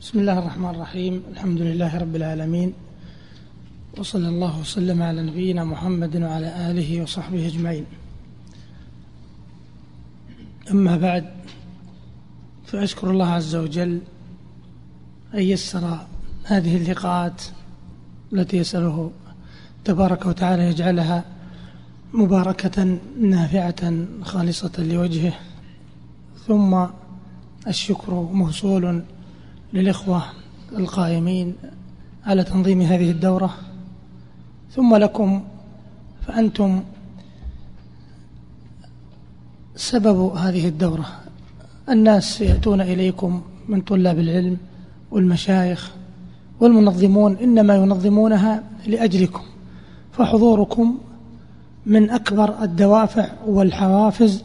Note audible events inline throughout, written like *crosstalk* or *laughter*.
بسم الله الرحمن الرحيم. الحمد لله رب العالمين. وصلى الله وسلم على نبينا محمد وعلى آله وصحبه أجمعين. أما بعد فأشكر الله عز وجل أن يسر هذه اللقاءات التي يسأله تبارك وتعالى يجعلها مباركة نافعة خالصة لوجهه ثم الشكر موصول للإخوة القائمين على تنظيم هذه الدورة. ثم لكم فأنتم سبب هذه الدورة. الناس يأتون إليكم من طلاب العلم والمشايخ والمنظمون إنما ينظمونها لأجلكم فحضوركم من أكبر الدوافع والحوافز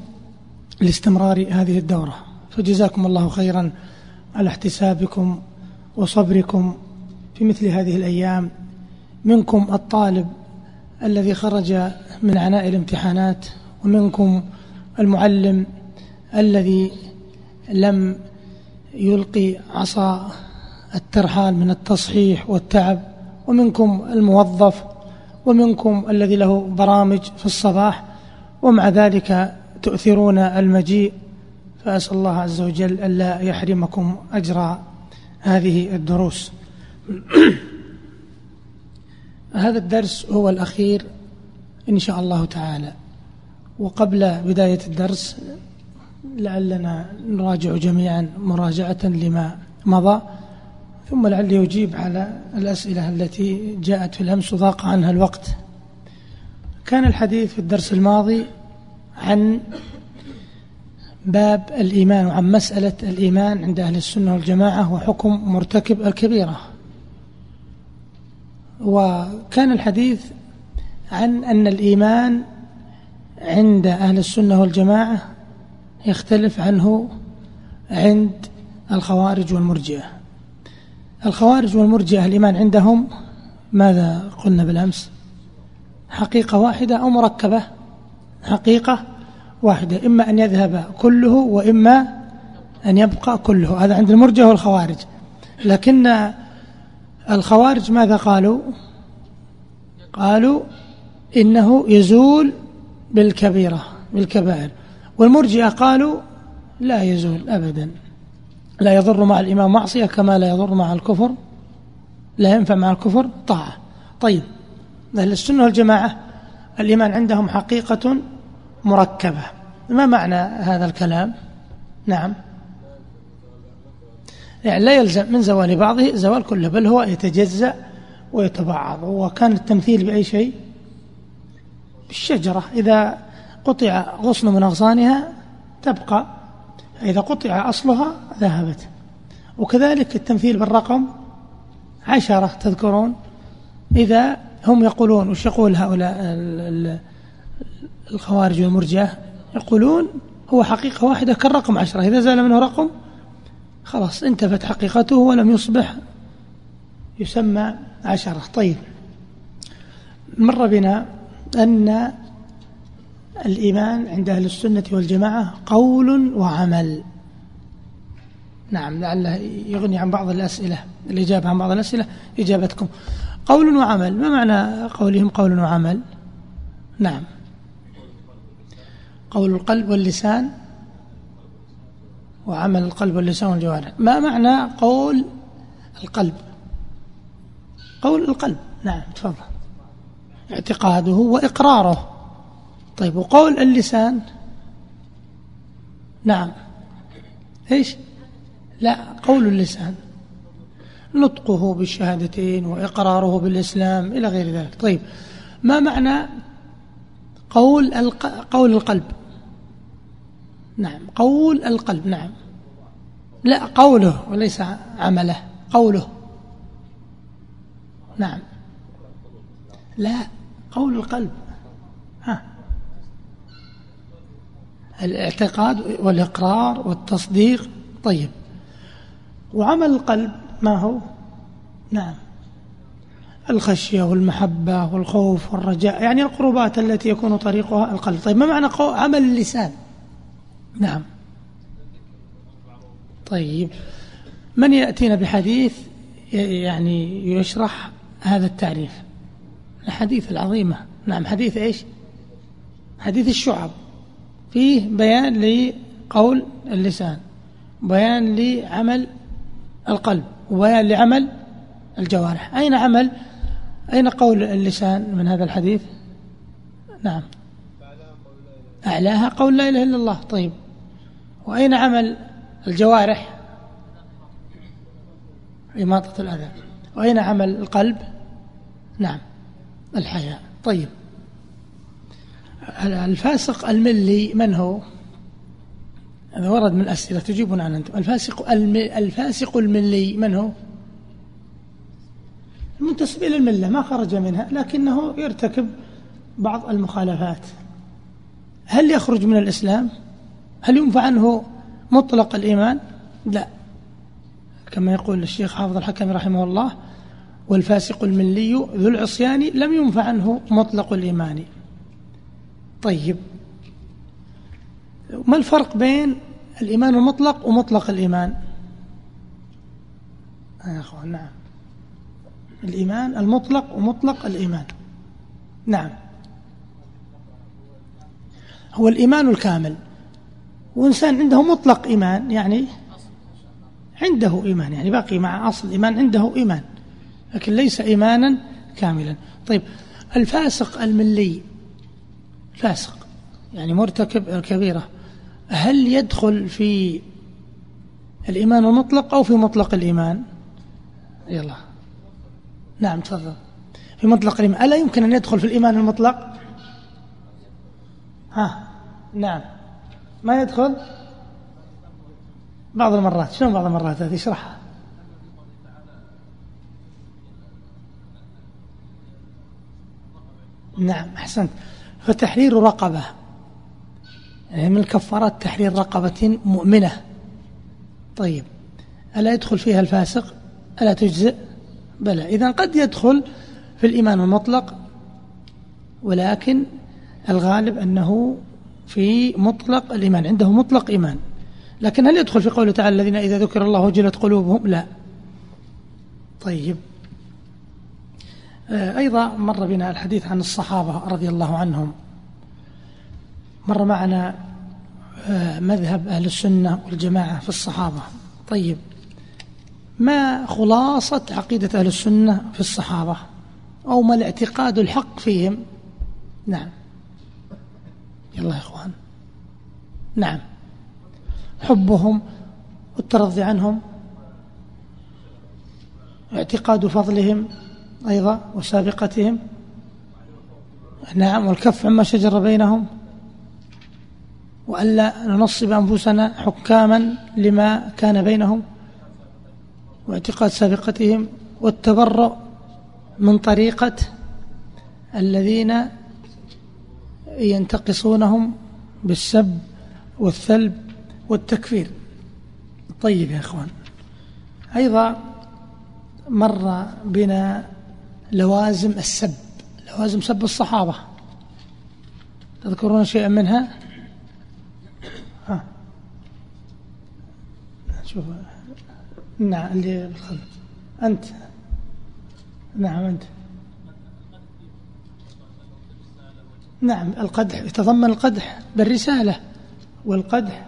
لاستمرار هذه الدورة. فجزاكم الله خيرا. على احتسابكم وصبركم في مثل هذه الأيام منكم الطالب الذي خرج من عناء الامتحانات ومنكم المعلم الذي لم يلقي عصا الترحال من التصحيح والتعب ومنكم الموظف ومنكم الذي له برامج في الصباح ومع ذلك تؤثرون المجيء فأسأل الله عز وجل ألا يحرمكم أجر هذه الدروس. *clears throat* هذا الدرس هو الأخير إن شاء الله تعالى. وقبل بداية الدرس لعلنا نراجع جميعا مراجعة لما مضى ثم لعلي أجيب على الأسئلة التي جاءت في الأمس وضاق عنها الوقت. كان الحديث في الدرس الماضي عن باب الإيمان وعن مسألة الإيمان عند أهل السنة والجماعة وحكم مرتكب الكبيرة. وكان الحديث عن أن الإيمان عند أهل السنة والجماعة يختلف عنه عند الخوارج والمرجئة. الخوارج والمرجئة الإيمان عندهم ماذا قلنا بالأمس؟ حقيقة واحدة أو مركبة؟ حقيقة واحدة إما أن يذهب كله وإما أن يبقى كله. هذا عند المرجة والخوارج. لكن الخوارج ماذا قالوا؟ قالوا إنه يزول بالكبيرة بالكبائر. والمرجئة قالوا لا يزول أبدا. لا يضر مع الإمام معصية كما لا يضر مع الكفر لا ينفع مع الكفر طاعة. طيب أهل السنة والجماعة الإيمان عندهم حقيقة مركبة. ما معنى هذا الكلام؟ نعم. يعني لا يلزم من زوال بعضه زوال كله بل هو يتجزأ ويتبعض. وكان التمثيل بأي شيء؟ بالشجرة. إذا قطع غصن من أغصانها تبقى. إذا قطع أصلها ذهبت. وكذلك التمثيل بالرقم عشرة تذكرون. إذا هم يقولون وش يقول هؤلاء الخوارج والمرجئة يقولون هو حقيقة واحدة كالرقم عشرة. إذا زال منه رقم خلاص انتفت حقيقته ولم يصبح يسمى عشرة. طيب مر بنا أن الإيمان عند أهل السنة والجماعة قول وعمل. نعم لعله يغني عن بعض الأسئلة الإجابة عن بعض الأسئلة إجابتكم. قول وعمل ما معنى قولهم قول وعمل؟ نعم. قول القلب واللسان وعمل القلب واللسان والجوارح. ما معنى قول القلب؟ قول القلب. نعم تفضل. اعتقاده وإقراره. طيب وقول اللسان؟ نعم. إيش؟ لا قول اللسان. نطقه بالشهادتين وإقراره بالإسلام إلى غير ذلك. طيب ما معنى قول قول القلب؟ نعم. قول القلب نعم. لا قوله وليس عمله قوله. نعم. لا قول القلب. ها. الاعتقاد والإقرار والتصديق. طيب. وعمل القلب ما هو؟ نعم. الخشية والمحبة والخوف والرجاء يعني القربات التي يكون طريقها القلب. طيب ما معنى عمل اللسان؟ نعم. طيب. من يأتينا بحديث يعني يشرح هذا التعريف؟ الحديث العظيمة. نعم. حديث إيش؟ حديث الشعب. فيه بيان لقول اللسان. بيان لعمل القلب. وبيان لعمل الجوارح. أين عمل؟ أين قول اللسان من هذا الحديث؟ نعم. أعلاها قول لا إله إلا الله. طيب. وأين عمل الجوارح؟ إماطة الأذى. وأين عمل القلب؟ نعم الحياة طيب. الفاسق الملي من هو؟ هذا ورد من الأسئلة تجيبون عن أنتم. الفاسق الفاسق الملي من هو؟ المنتسب إلى الملة ما خرج منها لكنه يرتكب بعض المخالفات. هل يخرج من الإسلام؟ هل ينفع عنه مطلق الإيمان؟ لا. كما يقول الشيخ حافظ الحكم رحمه الله والفاسق الملي ذو العصيان لم ينفع عنه مطلق الإيمان. طيب. ما الفرق بين الإيمان المطلق ومطلق الإيمان؟ يا أخوان نعم. الإيمان المطلق ومطلق الإيمان. نعم. هو الإيمان الكامل. وإنسان عنده مطلق إيمان يعني عنده إيمان يعني باقي مع أصل الإيمان عنده إيمان لكن ليس إيمانا كاملا. طيب الفاسق الملي فاسق يعني مرتكب الكبيرة هل يدخل في الإيمان المطلق أو في مطلق الإيمان؟ يلا. نعم تفضل. في مطلق الإيمان ألا يمكن أن يدخل في الإيمان المطلق؟ ها نعم. ما يدخل؟ بعض المرات. شلون بعض المرات هذه؟ اشرحها نعم أحسنت. فتحرير رقبة. يعني من الكفارات تحرير رقبة مؤمنة. طيب. ألا يدخل فيها الفاسق؟ ألا تجزئ؟ بلى. إذا قد يدخل في الإيمان المطلق ولكن الغالب أنه في مطلق الإيمان عنده مطلق إيمان. لكن هل يدخل في قوله تعالى الذين إذا ذكر الله وجلت قلوبهم؟ لا. طيب. آه، أيضا مر بنا الحديث عن الصحابة رضي الله عنهم. مر معنا آه، مذهب أهل السنة والجماعة في الصحابة. طيب. ما خلاصة عقيدة أهل السنة في الصحابة؟ أو ما الاعتقاد الحق فيهم؟ نعم. يلا يا إخوان. نعم. حبهم والترضي عنهم. اعتقاد فضلهم أيضا وسابقتهم. نعم والكف عما شجر بينهم. وألا ننصب أنفسنا حكاما لما كان بينهم. واعتقاد سابقتهم والتبرؤ من طريقة الذين ينتقصونهم بالسب والثلب والتكفير. طيب يا إخوان أيضا مر بنا لوازم السب لوازم سب الصحابة. تذكرون شيئا منها؟ ها. شوف نعم اللي بالخلف. أنت. نعم أنت. نعم القدح يتضمن القدح بالرسالة والقدح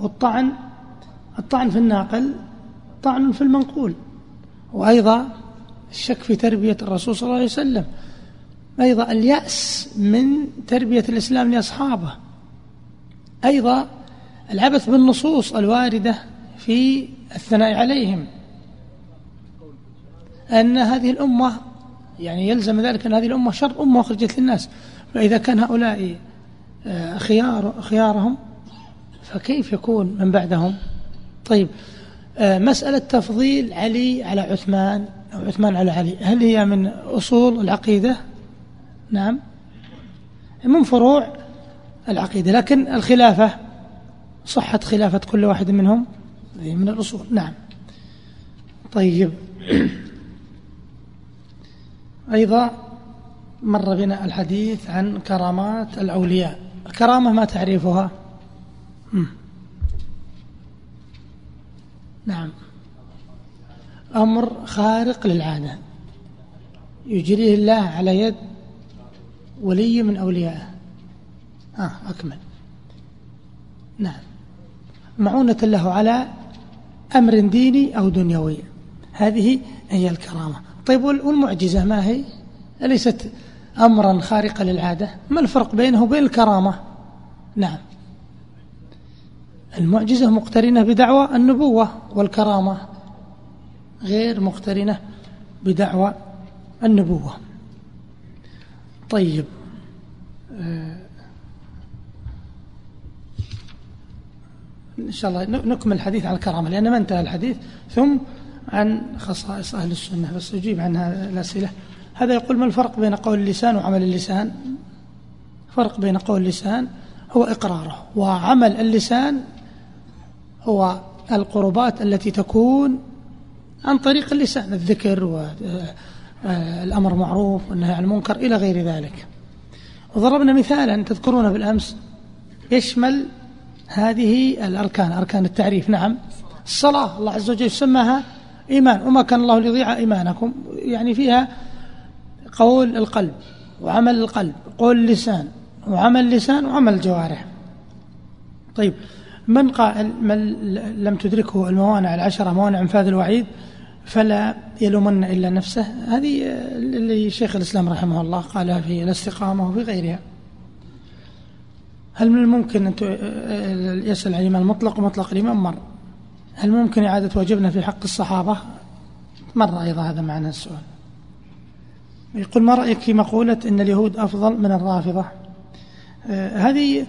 والطعن. الطعن في الناقل طعن في المنقول. وأيضا الشك في تربية الرسول صلى الله عليه وسلم. أيضا اليأس من تربية الإسلام لأصحابه. أيضا العبث بالنصوص الواردة في الثناء عليهم. أن هذه الأمة يعني يلزم ذلك أن هذه الأمة شر أمة أخرجت للناس. فإذا كان هؤلاء آه، خيار خيارهم فكيف يكون من بعدهم؟ طيب آه، مسألة تفضيل علي على عثمان أو عثمان على علي هل هي من أصول العقيدة؟ نعم. من فروع العقيدة لكن الخلافة صحة خلافة كل واحد منهم؟ من الأصول نعم. طيب. أيضا مر بنا الحديث عن كرامات الأولياء. الكرامة ما تعريفها؟ نعم. أمر خارق للعادة. يجريه الله على يد ولي من أوليائه. آه أكمل. نعم. معونة له على أمر ديني أو دنيوي. هذه هي الكرامة. طيب والمعجزة ما هي؟ أليست أمرا خارقا للعادة. ما الفرق بينه وبين الكرامة؟ نعم. المعجزة مقترنة بدعوى النبوة والكرامة غير مقترنة بدعوى النبوة. طيب آه، إن شاء الله نكمل الحديث عن الكرامة لأن ما انتهى الحديث. ثم عن خصائص أهل السنة بس أجيب عن الأسئلة. هذا يقول ما الفرق بين قول اللسان وعمل اللسان؟ فرق بين قول اللسان هو إقراره وعمل اللسان هو القربات التي تكون عن طريق اللسان الذكر والأمر معروف والنهي عن المنكر إلى غير ذلك. وضربنا مثالا تذكرون بالأمس يشمل هذه الأركان أركان التعريف نعم. الصلاة الله عز وجل سماها إيمان وما كان الله ليضيع إيمانكم يعني فيها قول القلب وعمل القلب قول اللسان وعمل اللسان وعمل الجوارح. طيب من قال من لم تدركه الموانع العشرة موانع انفاذ الوعيد فلا يلومن إلا نفسه؟ هذه اللي شيخ الإسلام رحمه الله قالها في الاستقامة وفي غيرها. هل من الممكن أن يسأل عن الإيمان المطلق ومطلق الإيمان مر. هل ممكن إعادة واجبنا في حق الصحابة؟ مر أيضا هذا معنى السؤال. يقول ما رأيك في مقولة أن اليهود أفضل من الرافضة؟ آه هذه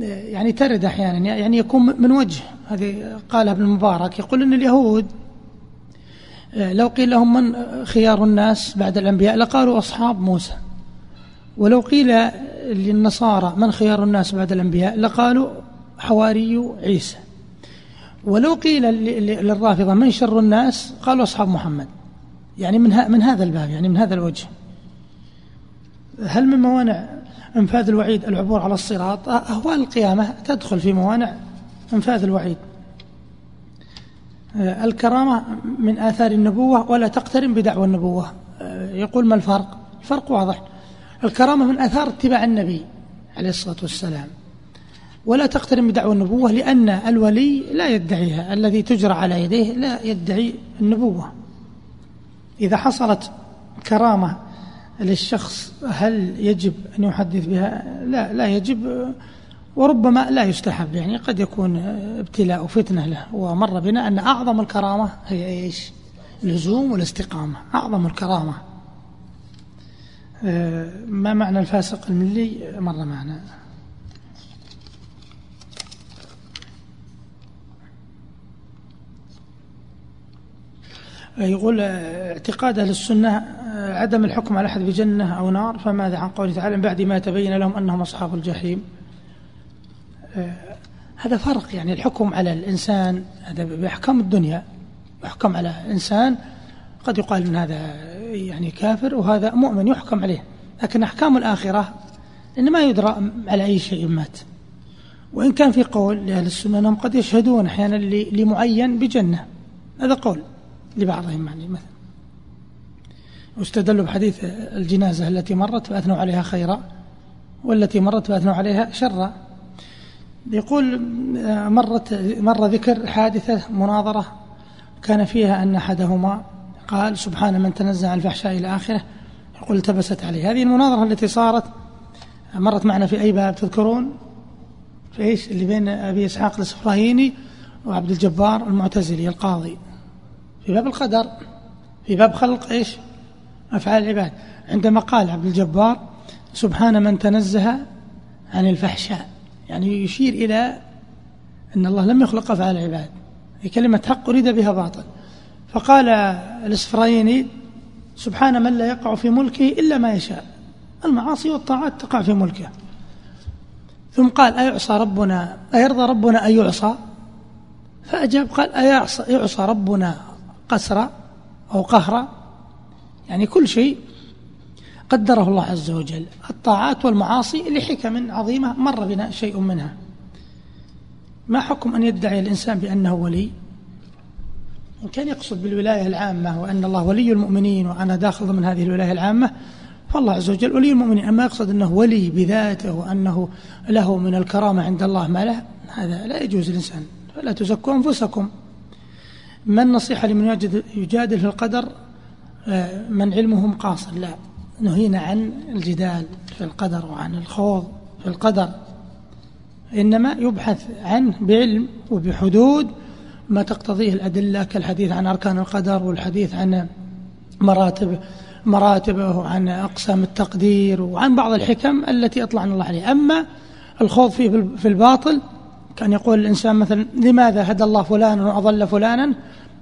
يعني ترد أحيانا يعني يكون من وجه. هذه قالها ابن المبارك يقول أن اليهود آه لو قيل لهم من خيار الناس بعد الأنبياء لقالوا أصحاب موسى. ولو قيل للنصارى من خيار الناس بعد الأنبياء لقالوا حواري عيسى. ولو قيل للرافضة من شر الناس قالوا أصحاب محمد. يعني من, من هذا الباب يعني من هذا الوجه. هل من موانع إنفاذ الوعيد العبور على الصراط؟ أهوال القيامة تدخل في موانع إنفاذ الوعيد. الكرامة من آثار النبوة ولا تقترن بدعوى النبوة. يقول ما الفرق؟ الفرق واضح. الكرامة من آثار اتباع النبي عليه الصلاة والسلام. ولا تقترن بدعوى النبوة لأن الولي لا يدعيها الذي تجرى على يديه لا يدعي النبوة. إذا حصلت كرامة للشخص هل يجب أن يحدث بها؟ لا لا يجب وربما لا يستحب يعني قد يكون ابتلاء وفتنة له. ومر بنا أن أعظم الكرامة هي إيش؟ لزوم والاستقامة. أعظم الكرامة. ما معنى الفاسق الملي؟ مر معنا. يقول اعتقاد أهل السنة عدم الحكم على أحد بجنة أو نار فماذا عن قوله تعالى بعد ما تبين لهم أنهم أصحاب الجحيم؟ هذا فرق يعني الحكم على الإنسان هذا بأحكام الدنيا يحكم على إنسان قد يقال من هذا يعني كافر وهذا مؤمن يحكم عليه لكن أحكام الآخرة إن ما يدرى على أي شيء مات. وإن كان في قول لأهل السنة أنهم قد يشهدون أحيانا لمعين بجنة هذا قول. لبعضهم يعني مثلا. واستدلوا بحديث الجنازة التي مرت فأثنوا عليها خيرا والتي مرت فأثنوا عليها شرا. يقول مرت مر ذكر حادثة مناظرة كان فيها أن أحدهما قال سبحان من تنزع عن الفحشاء إلى آخره. يقول التبست عليه. هذه المناظرة التي صارت مرت معنا في أي باب تذكرون؟ في إيش؟ اللي بين أبي إسحاق الإسفرايني وعبد الجبار المعتزلي القاضي. في باب القدر في باب خلق إيش؟ أفعال العباد. عندما قال عبد الجبار سبحان من تنزه عن الفحشاء. يعني يشير إلى أن الله لم يخلق أفعال العباد. هي كلمة حق أريد بها باطل. فقال الإسفرايني سبحان من لا يقع في ملكه إلا ما يشاء. المعاصي والطاعات تقع في ملكه. ثم قال أيعصى ربنا؟ أيرضى ربنا أن يعصى؟ فأجاب قال أيعصى يعصى ربنا قسرا أو قهرا يعني كل شيء قدره الله عز وجل. الطاعات والمعاصي لحكم عظيمة مر بنا شيء منها. ما حكم أن يدعي الإنسان بأنه ولي؟ إن كان يقصد بالولاية العامة وأن الله ولي المؤمنين وأنا داخل ضمن هذه الولاية العامة فالله عز وجل ولي المؤمنين. أما يقصد أنه ولي بذاته وأنه له من الكرامة عند الله ما له هذا لا يجوز الإنسان فلا تزكوا أنفسكم. ما النصيحة لمن يجادل في القدر آه، من علمهم قاصر. لا نهينا عن الجدال في القدر وعن الخوض في القدر. إنما يبحث عنه بعلم وبحدود ما تقتضيه الأدلة كالحديث عن أركان القدر والحديث عن مراتب مراتبه وعن أقسام التقدير وعن بعض الحكم التي أطلعنا الله عليها أما الخوض فيه في الباطل كان يقول الإنسان مثلا لماذا هدى الله فلانا وأضل فلانا؟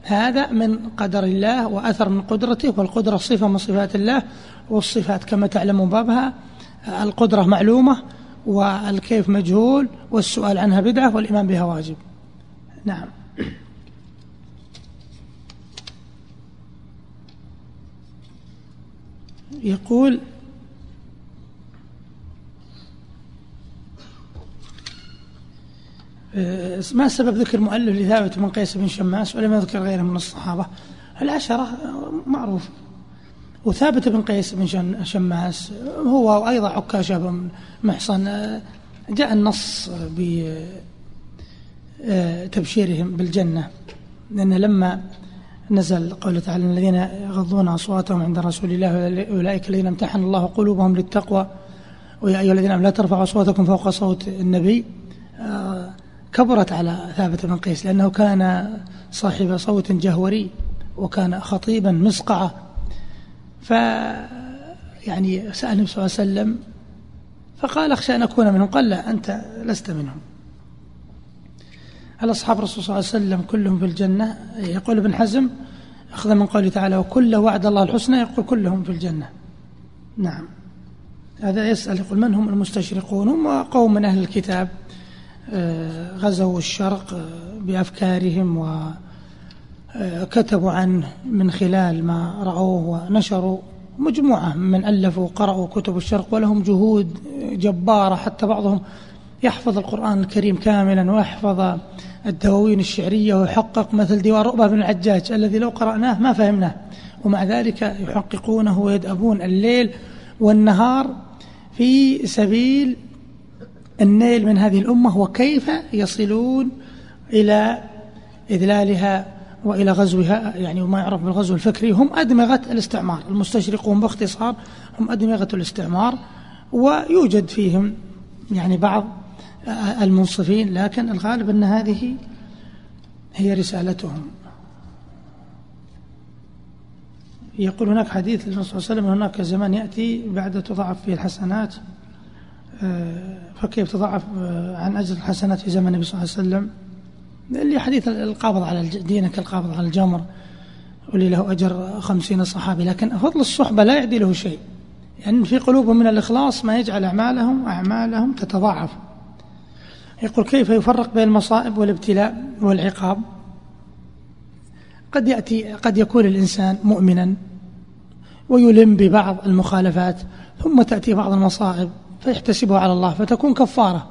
هذا من قدر الله وأثر من قدرته والقدرة صفة من صفات الله والصفات كما تعلمون بابها القدرة معلومة والكيف مجهول والسؤال عنها بدعة والإيمان بها واجب. نعم. يقول ما سبب ذكر المؤلف لثابت بن قيس بن شماس ولم يذكر غيره من الصحابة. العشرة معروف. وثابت بن قيس بن شماس هو أيضا عكاشة بن محصن آه، جاء النص بتبشيرهم آه، بالجنة لأن لما نزل قوله تعالى الذين يغضون أصواتهم عند رسول الله أولئك الذين امتحن الله قلوبهم للتقوى ويا أيها الذين لا ترفعوا أصواتكم فوق صوت النبي. كبرت على ثابت بن قيس لأنه كان صاحب صوت جهوري وكان خطيبا مسقعة. ف يعني سأل النبي صلى الله عليه وسلم فقال أخشى أن أكون منهم. قال لا أنت لست منهم. هل أصحاب الرسول صلى الله عليه وسلم كلهم في الجنة. يقول ابن حزم أخذ من قوله تعالى وكل وعد الله الحسنى يقول كلهم في الجنة. نعم. هذا يسأل يقول من هم المستشرقون؟ هم قوم من أهل الكتاب. غزوا الشرق آه، بأفكارهم وكتبوا آه، عنه من خلال ما رأوه ونشروا. مجموعة من ألفوا وقرأوا كتب الشرق ولهم جهود جبارة. حتى بعضهم يحفظ القرآن الكريم كاملا ويحفظ الدواوين الشعرية ويحقق مثل ديوان رؤبة بن العجاج الذي لو قرأناه ما فهمناه. ومع ذلك يحققونه ويدأبون الليل والنهار في سبيل النيل من هذه الأمة وكيف يصلون إلى إذلالها وإلى غزوها؟ يعني وما يعرف بالغزو الفكري. هم أدمغة الاستعمار. المستشرقون باختصار هم أدمغة الاستعمار ويوجد فيهم يعني بعض المنصفين لكن الغالب أن هذه هي رسالتهم. يقول هناك حديث للرسول صلى الله عليه وسلم هناك زمان يأتي بعد تضاعف فيه الحسنات. فكيف تضاعف آه، عن أجل الحسنات في زمن النبي صلى الله عليه وسلم؟ اللي حديث القابض على دينك القابض على الجمر واللي له أجر خمسين صحابي لكن فضل الصحبة لا يعدي له شيء. يعني في قلوبهم من الإخلاص ما يجعل أعمالهم أعمالهم تتضاعف. يقول كيف يفرق بين المصائب والابتلاء والعقاب؟ قد يأتي قد يكون الإنسان مؤمنا ويلم ببعض المخالفات ثم تأتي بعض المصائب فيحتسبها على الله فتكون كفارة.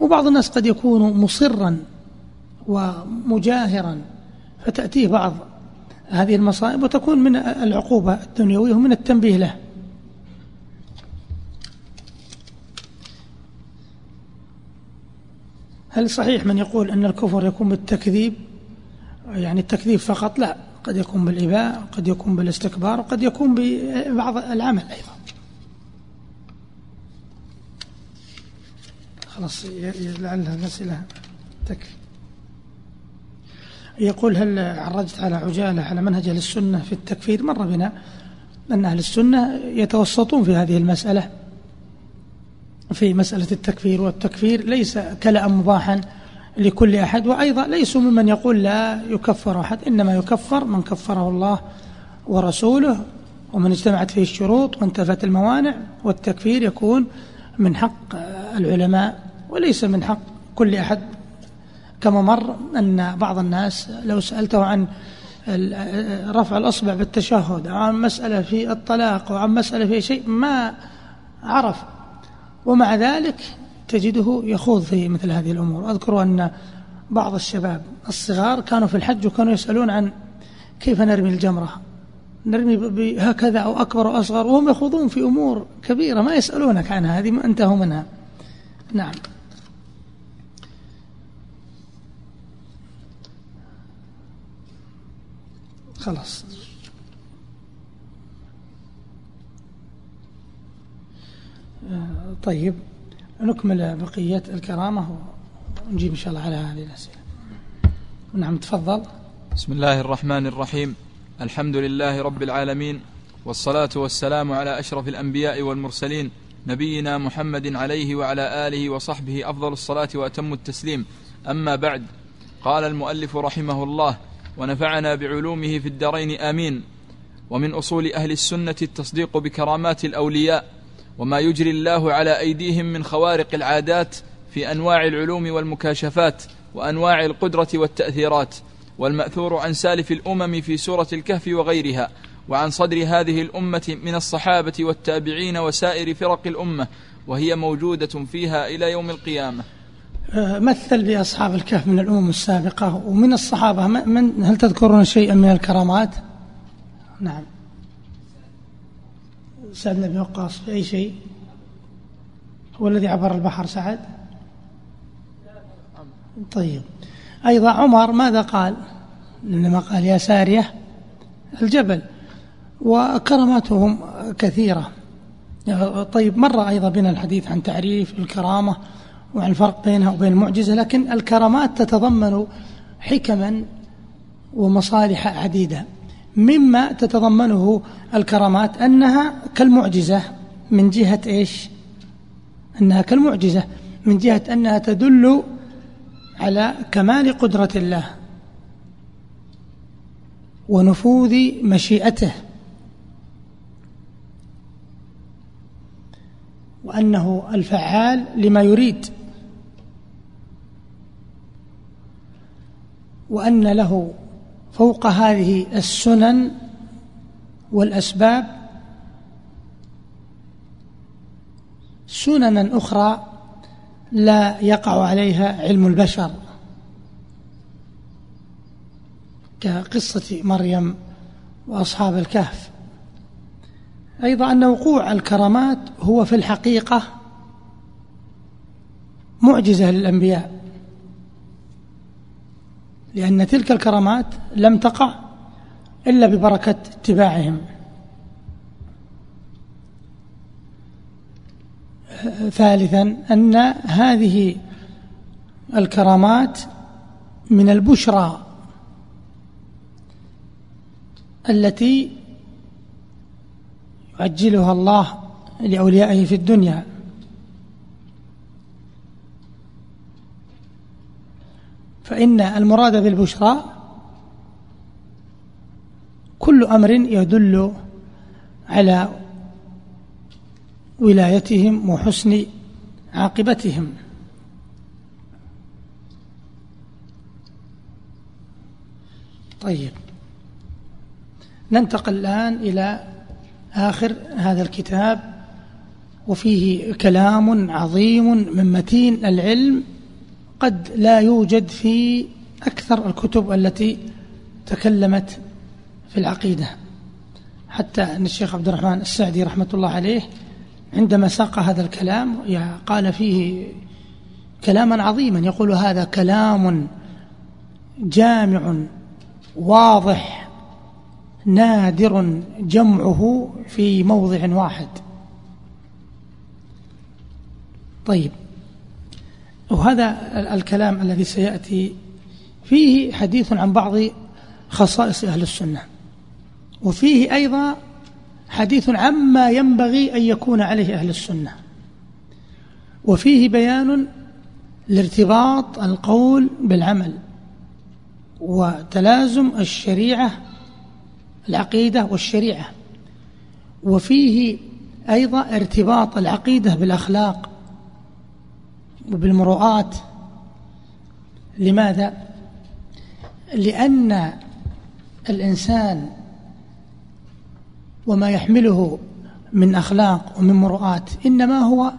وبعض الناس قد يكون مصرا ومجاهرا فتأتيه بعض هذه المصائب وتكون من العقوبة الدنيوية ومن التنبيه له. هل صحيح من يقول أن الكفر يكون بالتكذيب؟ يعني التكذيب فقط لا قد يكون بالإباء قد يكون بالاستكبار وقد يكون ببعض العمل أيضا. خلاص لعلها الأسئلة تكفي. يقول هل عرجت على عجالة على منهج أهل السنة في التكفير؟ مر بنا أن أهل السنة يتوسطون في هذه المسألة في مسألة التكفير والتكفير ليس كلام مباحا لكل أحد وأيضا ليسوا ممن يقول لا يكفر أحد إنما يكفر من كفره الله ورسوله ومن اجتمعت فيه الشروط وانتفت الموانع والتكفير يكون من حق العلماء. وليس من حق كل أحد. كما مر أن بعض الناس لو سألته عن رفع الأصبع بالتشهد أو عن مسألة في الطلاق أو عن مسألة في شيء ما عرف. ومع ذلك تجده يخوض في مثل هذه الأمور. أذكر أن بعض الشباب الصغار كانوا في الحج وكانوا يسألون عن كيف نرمي الجمرة. نرمي هكذا أو أكبر أو أصغر وهم يخوضون في أمور كبيرة ما يسألونك عنها هذه ما أنتهوا منها. نعم. خلاص. آه، طيب نكمل بقية الكرامة ونجيب إن شاء الله على هذه الأسئلة. نعم تفضل. بسم الله الرحمن الرحيم. الحمد لله رب العالمين والصلاة والسلام على أشرف الأنبياء والمرسلين نبينا محمد عليه وعلى آله وصحبه أفضل الصلاة وأتم التسليم. أما بعد قال المؤلف رحمه الله ونفعنا بعلومه في الدارين آمين. ومن أصول أهل السنة التصديق بكرامات الأولياء وما يجري الله على أيديهم من خوارق العادات في أنواع العلوم والمكاشفات وأنواع القدرة والتأثيرات والمأثور عن سالف الأمم في سورة الكهف وغيرها وعن صدر هذه الأمة من الصحابة والتابعين وسائر فرق الأمة وهي موجودة فيها إلى يوم القيامة. مثل بأصحاب الكهف من الأمم السابقة ومن الصحابة. من هل تذكرون شيئا من الكرامات؟ نعم. سعد بن وقاص في أي شيء؟ هو الذي عبر البحر سعد؟ طيب. أيضا عمر ماذا قال؟ لما قال يا سارية الجبل وكراماتهم كثيرة. طيب مر أيضا بنا الحديث عن تعريف الكرامة وعن الفرق بينها وبين المعجزة لكن الكرامات تتضمن حكما ومصالح عديدة. مما تتضمنه الكرامات أنها كالمعجزة من جهة إيش؟ أنها كالمعجزة من جهة أنها تدل على كمال قدرة الله ونفوذ مشيئته وأنه الفعال لما يريد. وأن له فوق هذه السنن والأسباب سننا أخرى لا يقع عليها علم البشر. كقصة مريم وأصحاب الكهف. أيضا أن وقوع الكرامات هو في الحقيقة معجزة للأنبياء. لأن تلك الكرامات لم تقع إلا ببركة اتباعهم. ثالثا أن هذه الكرامات من البشرى التي يعجلها الله لأوليائه في الدنيا. فإن المراد بالبشرى كل أمر يدل على ولايتهم وحسن عاقبتهم. طيب. ننتقل الآن إلى آخر هذا الكتاب وفيه كلام عظيم من متين العلم قد لا يوجد في أكثر الكتب التي تكلمت في العقيدة. حتى أن الشيخ عبد الرحمن السعدي رحمة الله عليه عندما ساق هذا الكلام قال فيه كلاما عظيما يقول هذا كلام جامع واضح نادر جمعه في موضع واحد. طيب وهذا الكلام الذي سيأتي فيه حديث عن بعض خصائص أهل السنة. وفيه أيضا حديث عما ينبغي أن يكون عليه أهل السنة. وفيه بيان لارتباط القول بالعمل وتلازم الشريعة العقيدة والشريعة. وفيه أيضا ارتباط العقيدة بالأخلاق وبالمروءات. لماذا؟ لأن الإنسان وما يحمله من أخلاق ومن مروءات إنما هو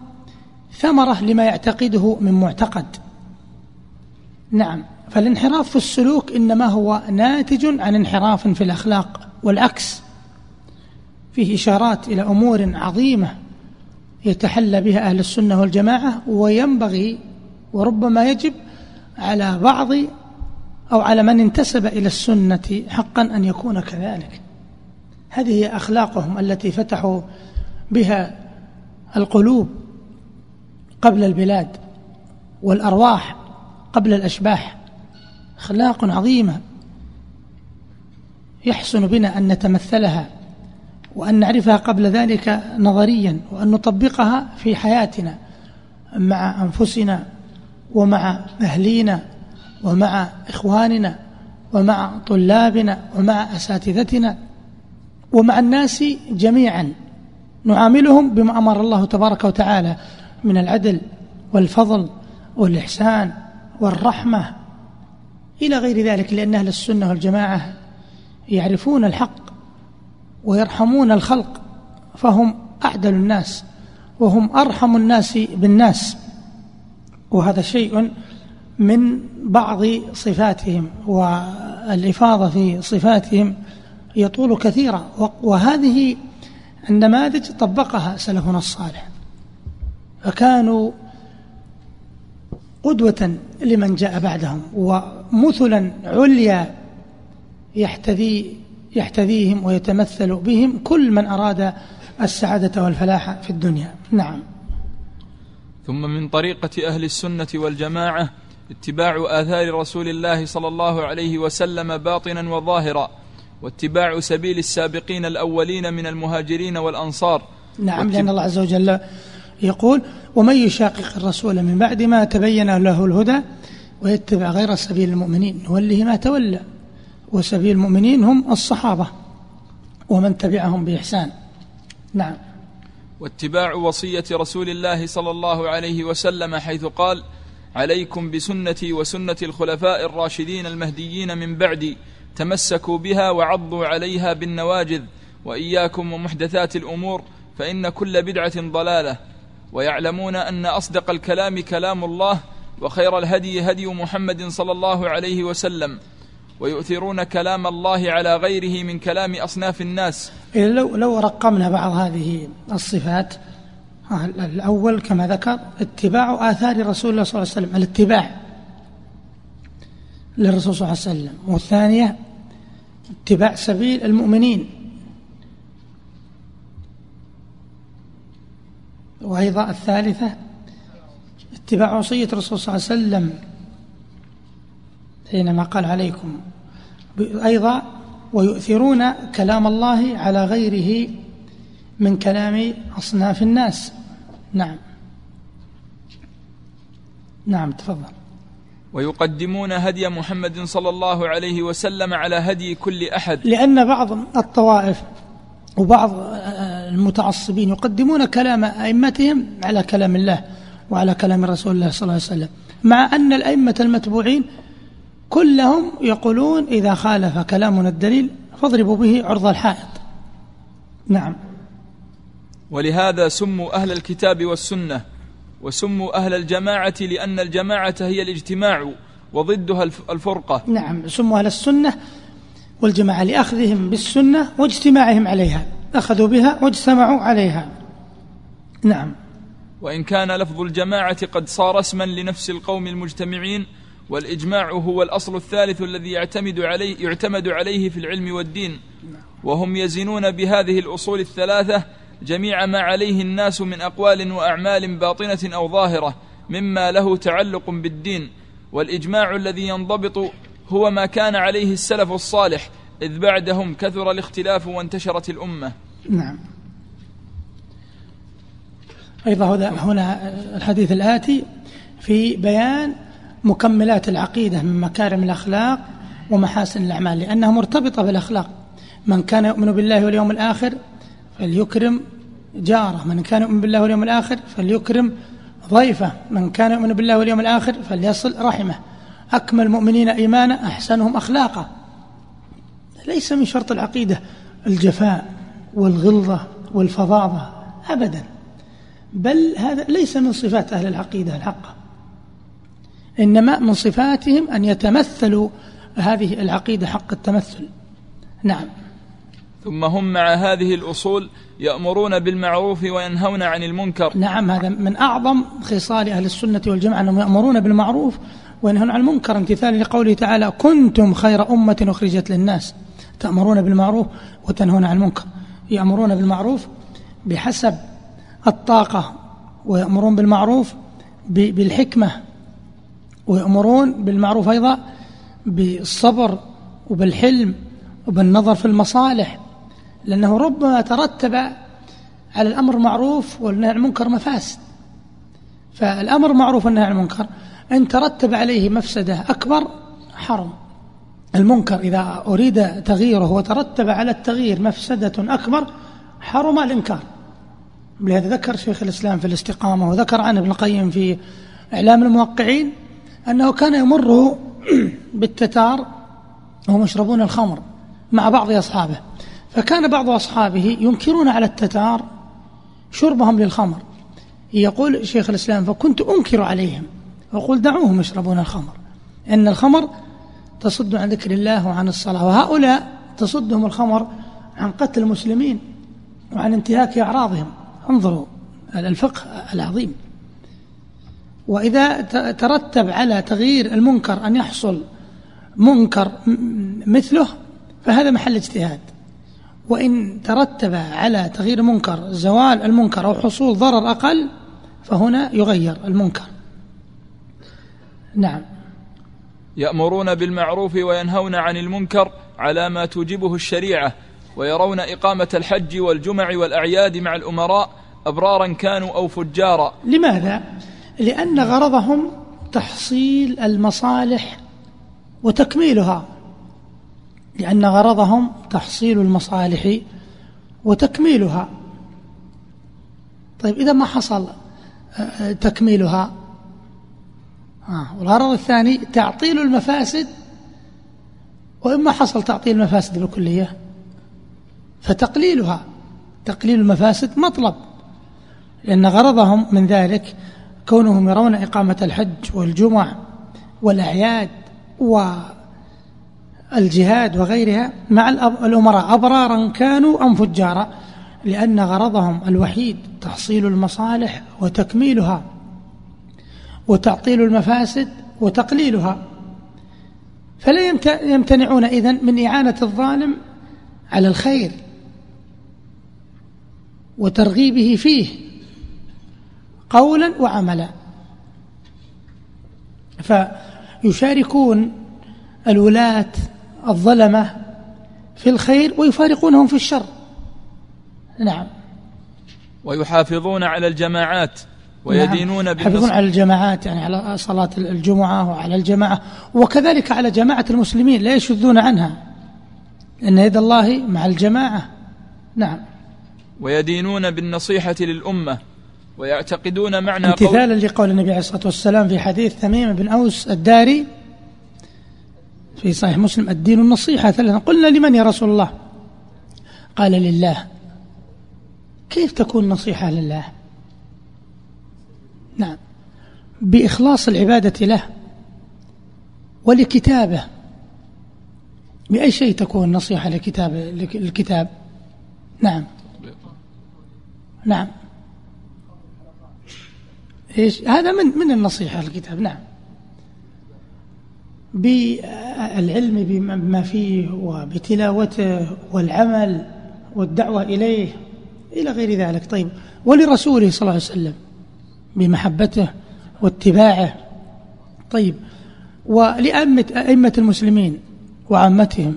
ثمرة لما يعتقده من معتقد. نعم فالانحراف في السلوك إنما هو ناتج عن انحراف في الأخلاق والعكس. فيه إشارات إلى أمور عظيمة يتحلى بها أهل السنة والجماعة وينبغي وربما يجب على بعض أو على من انتسب إلى السنة حقا أن يكون كذلك. هذه هي أخلاقهم التي فتحوا بها القلوب قبل البلاد والأرواح قبل الأشباح. أخلاق عظيمة يحسن بنا أن نتمثلها. وأن نعرفها قبل ذلك نظريا وأن نطبقها في حياتنا مع أنفسنا ومع أهلينا ومع إخواننا ومع طلابنا ومع أساتذتنا ومع الناس جميعا. نعاملهم بما أمر الله تبارك وتعالى من العدل والفضل والإحسان والرحمة إلى غير ذلك لأن أهل السنة والجماعة يعرفون الحق ويرحمون الخلق فهم أعدل الناس وهم أرحم الناس بالناس. وهذا شيء من بعض صفاتهم والإفاضة في صفاتهم يطول كثيرا. وهذه النماذج طبقها سلفنا الصالح. فكانوا قدوة لمن جاء بعدهم ومثلا عليا يحتذي يحتذيهم ويتمثل بهم كل من أراد السعادة والفلاح في الدنيا. نعم. ثم من طريقة أهل السنة والجماعة اتباع آثار رسول الله صلى الله عليه وسلم باطنا وظاهرا واتباع سبيل السابقين الأولين من المهاجرين والأنصار. نعم لأن الله عز وجل يقول ومن يشاقق الرسول من بعد ما تبين له الهدى ويتبع غير سبيل المؤمنين نوله ما تولى. وسبيل المؤمنين هم الصحابة ومن تبعهم بإحسان. نعم. واتباع وصية رسول الله صلى الله عليه وسلم حيث قال عليكم بسنتي وسنة الخلفاء الراشدين المهديين من بعدي تمسكوا بها وعضوا عليها بالنواجذ وإياكم ومحدثات الأمور فإن كل بدعة ضلالة ويعلمون أن أصدق الكلام كلام الله وخير الهدي هدي محمد صلى الله عليه وسلم ويؤثرون كلام الله على غيره من كلام أصناف الناس. لو, لو رقمنا بعض هذه الصفات الأول كما ذكر اتباع آثار رسول الله صلى الله عليه وسلم الاتباع للرسول صلى الله عليه وسلم. والثانية اتباع سبيل المؤمنين. وأيضا الثالثة اتباع وصية الرسول صلى الله عليه وسلم حينما قال عليكم أيضا ويؤثرون كلام الله على غيره من كلام أصناف الناس. نعم. نعم تفضل. ويقدمون هدي محمد صلى الله عليه وسلم على هدي كل أحد. لأن بعض الطوائف وبعض المتعصبين يقدمون كلام أئمتهم على كلام الله وعلى كلام رسول الله صلى الله عليه وسلم مع أن الأئمة المتبوعين كلهم يقولون إذا خالف كلامنا الدليل فاضربوا به عرض الحائط. نعم. ولهذا سموا أهل الكتاب والسنة وسموا أهل الجماعة لأن الجماعة هي الاجتماع وضدها الفرقة. نعم. سموا أهل السنة والجماعة لأخذهم بالسنة واجتماعهم عليها. أخذوا بها واجتمعوا عليها. نعم. وإن كان لفظ الجماعة قد صار اسما لنفس القوم المجتمعين والإجماع هو الأصل الثالث الذي يعتمد عليه يعتمد عليه في العلم والدين. وهم يزنون بهذه الأصول الثلاثة جميع ما عليه الناس من أقوال وأعمال باطنة أو ظاهرة مما له تعلق بالدين. والإجماع الذي ينضبط هو ما كان عليه السلف الصالح إذ بعدهم كثر الاختلاف وانتشرت الأمة. نعم. أيضا هنا الحديث الآتي في بيان مكملات العقيدة من مكارم الأخلاق ومحاسن الأعمال لأنها مرتبطة بالأخلاق. من كان يؤمن بالله واليوم الآخر فليكرم جاره من كان يؤمن بالله واليوم الآخر فليكرم ضيفه من كان يؤمن بالله واليوم الآخر فليصل رحمه. أكمل المؤمنين إيمانا أحسنهم أخلاقا. ليس من شرط العقيدة الجفاء والغلظة والفظاظة أبدا بل هذا ليس من صفات أهل العقيدة الحقة. إنما من صفاتهم أن يتمثلوا هذه العقيدة حق التمثل. نعم. ثم هم مع هذه الأصول يأمرون بالمعروف وينهون عن المنكر. نعم هذا من أعظم خصال أهل السنة والجماعة أنهم يأمرون بالمعروف وينهون عن المنكر امتثال لقوله تعالى كنتم خير أمة أخرجت للناس. تأمرون بالمعروف وتنهون عن المنكر. يأمرون بالمعروف بحسب الطاقة ويأمرون بالمعروف بالحكمة ويأمرون بالمعروف أيضا بالصبر وبالحلم وبالنظر في المصالح لأنه ربما ترتب على الأمر معروف والنهي عن المنكر مفاسد. فالأمر معروف والنهي عن المنكر إن ترتب عليه مفسدة أكبر حرم. المنكر إذا أريد تغييره وترتب على التغيير مفسدة أكبر حرم الإنكار. لهذا ذكر شيخ الإسلام في الاستقامة وذكر عنه ابن القيم في إعلام الموقعين أنه كان يمر *clears throat* بالتتار وهم يشربون الخمر مع بعض أصحابه. فكان بعض أصحابه ينكرون على التتار شربهم للخمر. يقول شيخ الإسلام فكنت أنكر عليهم. وأقول دعوهم يشربون الخمر. إن الخمر تصد عن ذكر الله وعن الصلاة وهؤلاء تصدهم الخمر عن قتل المسلمين وعن انتهاك أعراضهم. انظروا الفقه العظيم. وإذا ترتب على تغيير المنكر أن يحصل منكر مثله فهذا محل اجتهاد. وإن ترتب على تغيير المنكر زوال المنكر أو حصول ضرر أقل فهنا يغير المنكر. نعم. يأمرون بالمعروف وينهون عن المنكر على ما توجبه الشريعة ويرون إقامة الحج والجمع والأعياد مع الأمراء أبرارا كانوا أو فجارا. لماذا؟ لأن غرضهم تحصيل المصالح وتكميلها. لأن غرضهم تحصيل المصالح وتكميلها. طيب إذا ما حصل آه، تكميلها. آه والغرض الثاني تعطيل المفاسد. وإما حصل تعطيل المفاسد بالكلية فتقليلها. تقليل المفاسد مطلب لأن غرضهم من ذلك كونهم يرون إقامة الحج والجمع والأعياد والجهاد وغيرها مع الأمراء. أبرارا كانوا أم فجارا لأن غرضهم الوحيد تحصيل المصالح وتكميلها وتعطيل المفاسد وتقليلها. فلا يمتنعون إذن من إعانة الظالم على الخير وترغيبه فيه. قولا وعملا. فيشاركون الولاة الظلمة في الخير ويفارقونهم في الشر. نعم. ويحافظون على الجماعات ويدينون نعم. يحافظون على الجماعات يعني على صلاة الجمعة وعلى الجماعة. وكذلك على جماعة المسلمين لا يشذون عنها. إن يد الله مع الجماعة. نعم. ويدينون بالنصيحة للأمة. ويعتقدون معنى امتثالا لقول النبي عليه الصلاة والسلام في حديث تميم بن أوس الداري في صحيح مسلم الدين النصيحة ثلاثة. قلنا لمن يا رسول الله؟ قال لله. كيف تكون نصيحة لله؟ نعم. بإخلاص العبادة له ولكتابه. بأي شيء تكون نصيحة لكتاب الكتاب نعم. نعم. إيش؟ هذا من من النصيحة الكتاب نعم. بالعلم بما فيه وبتلاوته والعمل والدعوة إليه إلى غير ذلك. طيب ولرسوله صلى الله عليه وسلم بمحبته واتباعه. طيب ولأئمة أئمة المسلمين وعامتهم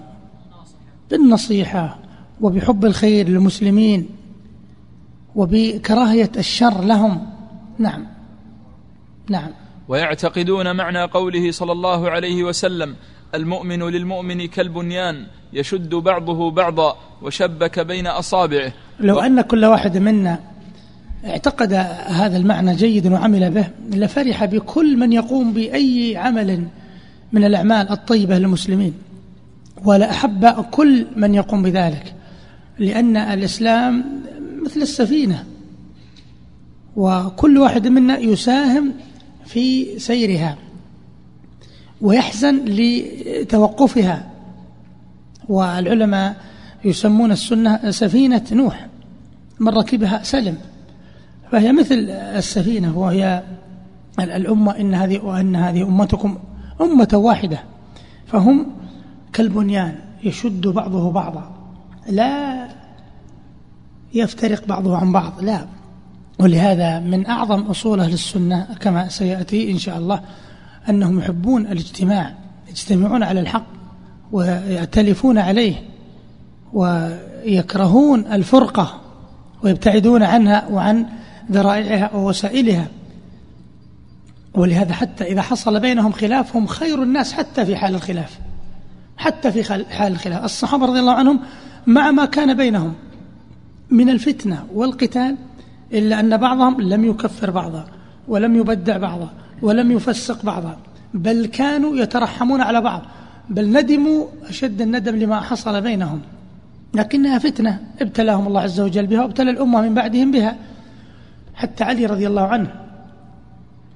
بالنصيحة وبحب الخير للمسلمين وبكراهية الشر لهم. نعم. نعم. ويعتقدون معنى قوله صلى الله عليه وسلم المؤمن للمؤمن كالبنيان يشد بعضه بعضا وشبك بين أصابعه. لو أن كل واحد منا اعتقد هذا المعنى جيدا وعمل به لفرح بكل من يقوم بأي عمل من الأعمال الطيبة للمسلمين. ولا أحب كل من يقوم بذلك لأن الإسلام مثل السفينة. وكل واحد منا يساهم في سيرها ويحزن لتوقفها. والعلماء يسمون السنة سفينة نوح من ركبها سلم. فهي مثل السفينة وهي الأمة إن هذه وأن هذه أمتكم أمة واحدة. فهم كالبنيان يشد بعضه بعضا. لا يفترق بعضه عن بعض لا. ولهذا من أعظم أصول أهل السنة كما سيأتي إن شاء الله أنهم يحبون الاجتماع يجتمعون على الحق ويأتلفون عليه ويكرهون الفرقة ويبتعدون عنها وعن ذرائعها ووسائلها. ولهذا حتى إذا حصل بينهم خلاف هم خير الناس حتى في حال الخلاف حتى في حال الخلاف. الصحابة رضي الله عنهم مع ما كان بينهم من الفتنة والقتال إلا أن بعضهم لم يكفر بعضا ولم يبدع بعضا ولم يفسق بعضا بل كانوا يترحمون على بعض بل ندموا أشد الندم لما حصل بينهم. لكنها فتنة ابتلاهم الله عز وجل بها وابتلى الأمة من بعدهم بها. حتى علي رضي الله عنه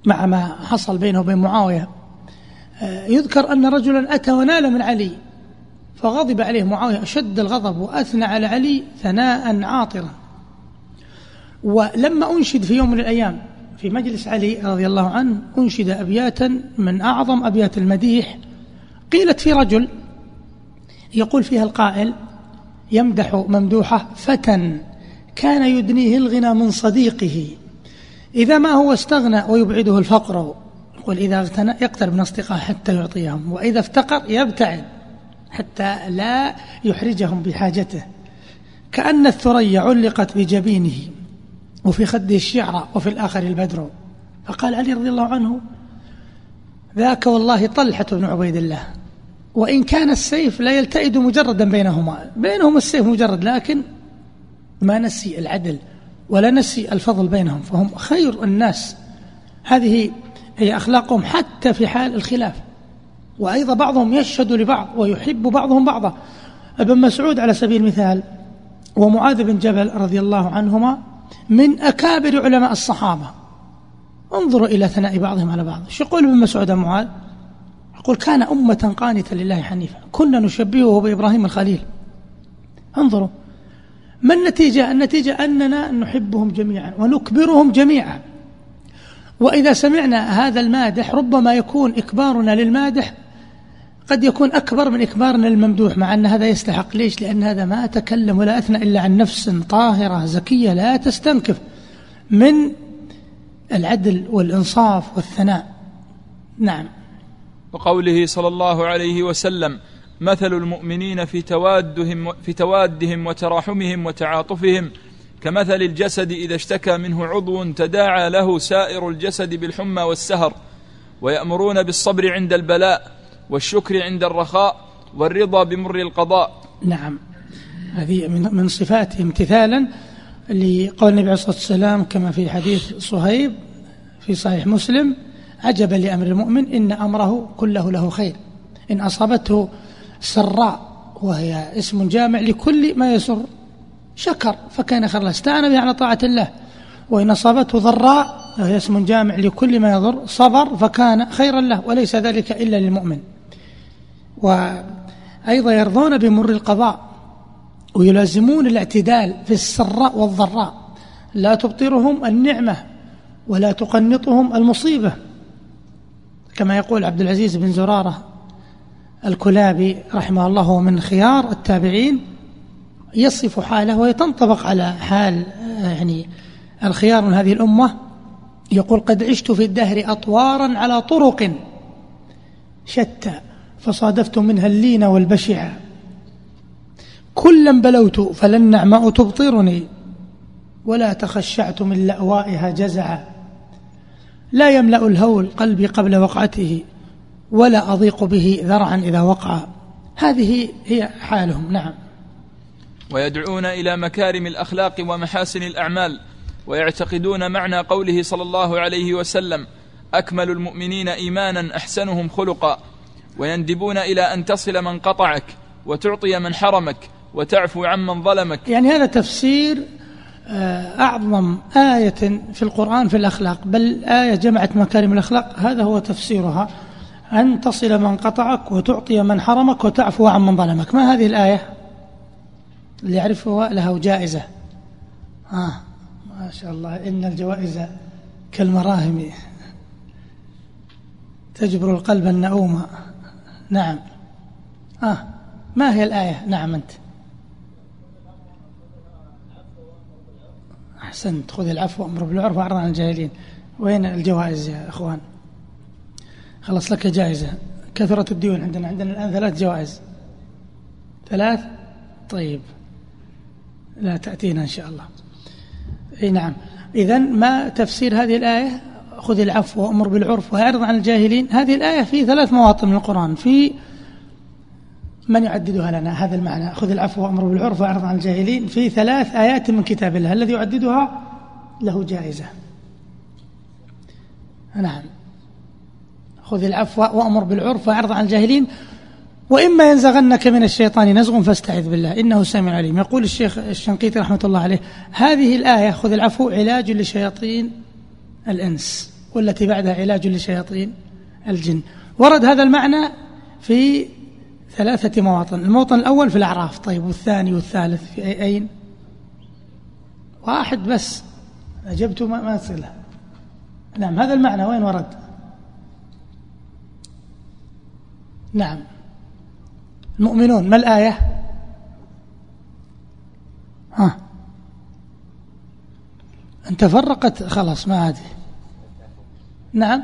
مع ما حصل بينه وبين معاوية آه، يذكر أن رجلا أتى ونال من علي فغضب عليه معاوية أشد الغضب وأثنى على علي ثناء عاطرا. ولما أنشد في يوم من الأيام في مجلس علي رضي الله عنه أنشد أبياتا من أعظم أبيات المديح. قيلت في رجل يقول فيها القائل يمدح ممدوحه فتى كان يدنيه الغنى من صديقه. إذا ما هو استغنى ويبعده الفقر. يقول إذا اغتنى يقترب من أصدقائه حتى يعطيهم وإذا افتقر يبتعد حتى لا يحرجهم بحاجته. كأن الثريا علقت بجبينه. وفي خده الشعر وفي الآخر البدر. فقال علي رضي الله عنه ذاك والله طلحة بن عبيد الله وإن كان السيف لا يلتئد مجردا بينهما. بينهم السيف مجرد لكن ما نسي العدل ولا نسي الفضل بينهم فهم خير الناس. هذه هي أخلاقهم حتى في حال الخلاف. وأيضا بعضهم يشهد لبعض ويحب بعضهم بعضا. ابن مسعود على سبيل المثال ومعاذ بن جبل رضي الله عنهما من أكابر علماء الصحابة. انظروا إلى ثناء بعضهم على بعض. شو يقول ابن مسعود معاذ؟ يقول كان أمة قانتة لله حنيفا كنا نشبهه بإبراهيم الخليل. انظروا. ما النتيجة؟ النتيجة أننا نحبهم جميعا ونكبرهم جميعا. وإذا سمعنا هذا المادح ربما يكون إكبارنا للمادح قد يكون أكبر من إكبارنا للممدوح مع أن هذا يستحق. ليش؟ لأن هذا ما تكلم ولا أثنى إلا عن نفس طاهرة زكية لا تستنكف من العدل والإنصاف والثناء. نعم. وقوله صلى الله عليه وسلم مثل المؤمنين في توادهم في توادهم وتراحمهم وتعاطفهم كمثل الجسد إذا اشتكى منه عضو تداعى له سائر الجسد بالحمى والسهر ويأمرون بالصبر عند البلاء والشكر عند الرخاء والرضا بمر القضاء. نعم. هذه من صفاته امتثالا لقول النبي عليه الصلاة والسلام كما في حديث صهيب في صحيح مسلم عجبا لأمر المؤمن إن أمره كله له خير. إن أصابته سراء وهي اسم جامع لكل ما يسر شكر فكان خير له. استعان به على طاعة الله. وإن أصابته ضراء وهي اسم جامع لكل ما يضر صبر فكان خيرا له. وليس ذلك إلا للمؤمن. وأيضا يرضون بمر القضاء ويلازمون الاعتدال في السراء والضراء. لا تبطرهم النعمة ولا تقنطهم المصيبة. كما يقول عبد العزيز بن زرارة الكلابي رحمه الله من خيار التابعين يصف حاله ويتنطبق على حال يعني الخيار من هذه الأمة. يقول قد عشت في الدهر أطوارا على طرق شتى. فصادفت منها اللين والبشعة كلا بلوت فلا النعماء تبطرني ولا تخشعت من لأوائها جزعا. لا يملأ الهول قلبي قبل وقعته ولا أضيق به ذرعا إذا وقع. هذه هي حالهم نعم. ويدعون إلى مكارم الأخلاق ومحاسن الأعمال ويعتقدون معنى قوله صلى الله عليه وسلم أكمل المؤمنين إيمانا أحسنهم خلقا. ويندبون إلى أن تصل من قطعك وتعطي من حرمك وتعفو عمن ظلمك. يعني هذا تفسير آه، أعظم آية في القرآن في الأخلاق. بل آية جمعت مكارم الأخلاق هذا هو تفسيرها. أن تصل من قطعك وتعطي من حرمك وتعفو عن من ظلمك. ما هذه الآية؟ اللي يعرفها له جائزة. آه ما شاء الله. إن الجوائز كالمراهم. تجبر القلب النؤوم. نعم. آه ما هي الآية؟ نعم أنت. أحسنت خذ العفو وأمر بالعرف وأعرض عن الجاهلين. وين الجوائز يا أخوان؟ خلص لك جائزة. كثرة الديون عندنا. عندنا الآن ثلاث جوائز. ثلاث؟ طيب. لا تأتينا إن شاء الله. إي نعم. إذا ما تفسير هذه الآية؟ خذ العفو وأمر بالعرف وأعرض عن الجاهلين. هذه الآية في ثلاث مواطن من القرآن. في من يعددها لنا؟ هذا المعنى. خذ العفو وأمر بالعرف وأعرض عن الجاهلين. في ثلاث آيات من كتاب الله. الذي يعددها له جائزة. نعم. خذ العفو وأمر بالعرف وأعرض عن الجاهلين. وإما ينزغنك من الشيطان نزغ فاستعذ بالله. إنه سميع عليم. يقول الشيخ الشنقيطي رحمة الله عليه هذه الآية خذ العفو علاج لشياطين الإنس والتي بعدها علاج لشياطين الجن. ورد هذا المعنى في ثلاثة مواطن. الموطن الأول في الأعراف. طيب والثاني والثالث في أين؟ واحد بس. أجبت ما, ما له نعم هذا المعنى. وين ورد؟ نعم. المؤمنون ما الآية؟ ها. أنت فرقت خلاص ما عادي نعم.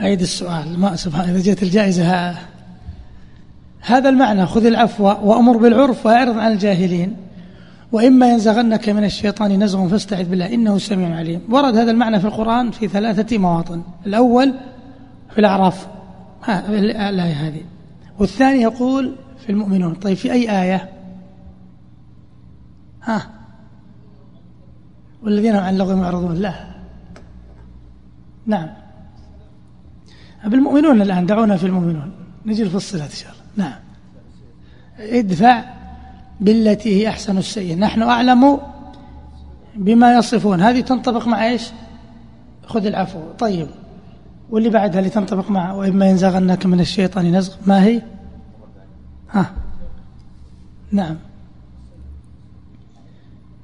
أعيد السؤال. ما سبحان إذا جت الجائزة هذا المعنى خذ العفو وأمر بالعرف وأعرض عن الجاهلين. وإما ينزغنك من الشيطان نزغ فاستعذ بالله إنه سميع عليم. ورد هذا المعنى في القرآن في ثلاثة مواطن. الأول في الأعراف. ها الآية هذه. والثاني يقول في المؤمنون. طيب في أي آية؟ ها. والذين عن اللغو معرضون لا. نعم. بالمؤمنون الآن دعونا في المؤمنون. نجي في الصلاة إن شاء الله. نعم. ادفع بالتي هي أحسن السيئة. نحن أعلم بما يصفون. هذه تنطبق مع إيش؟ خذ العفو. طيب. واللي بعدها اللي تنطبق مع وإما ينزغنك من الشيطان نزغ. ما هي؟ ها. نعم.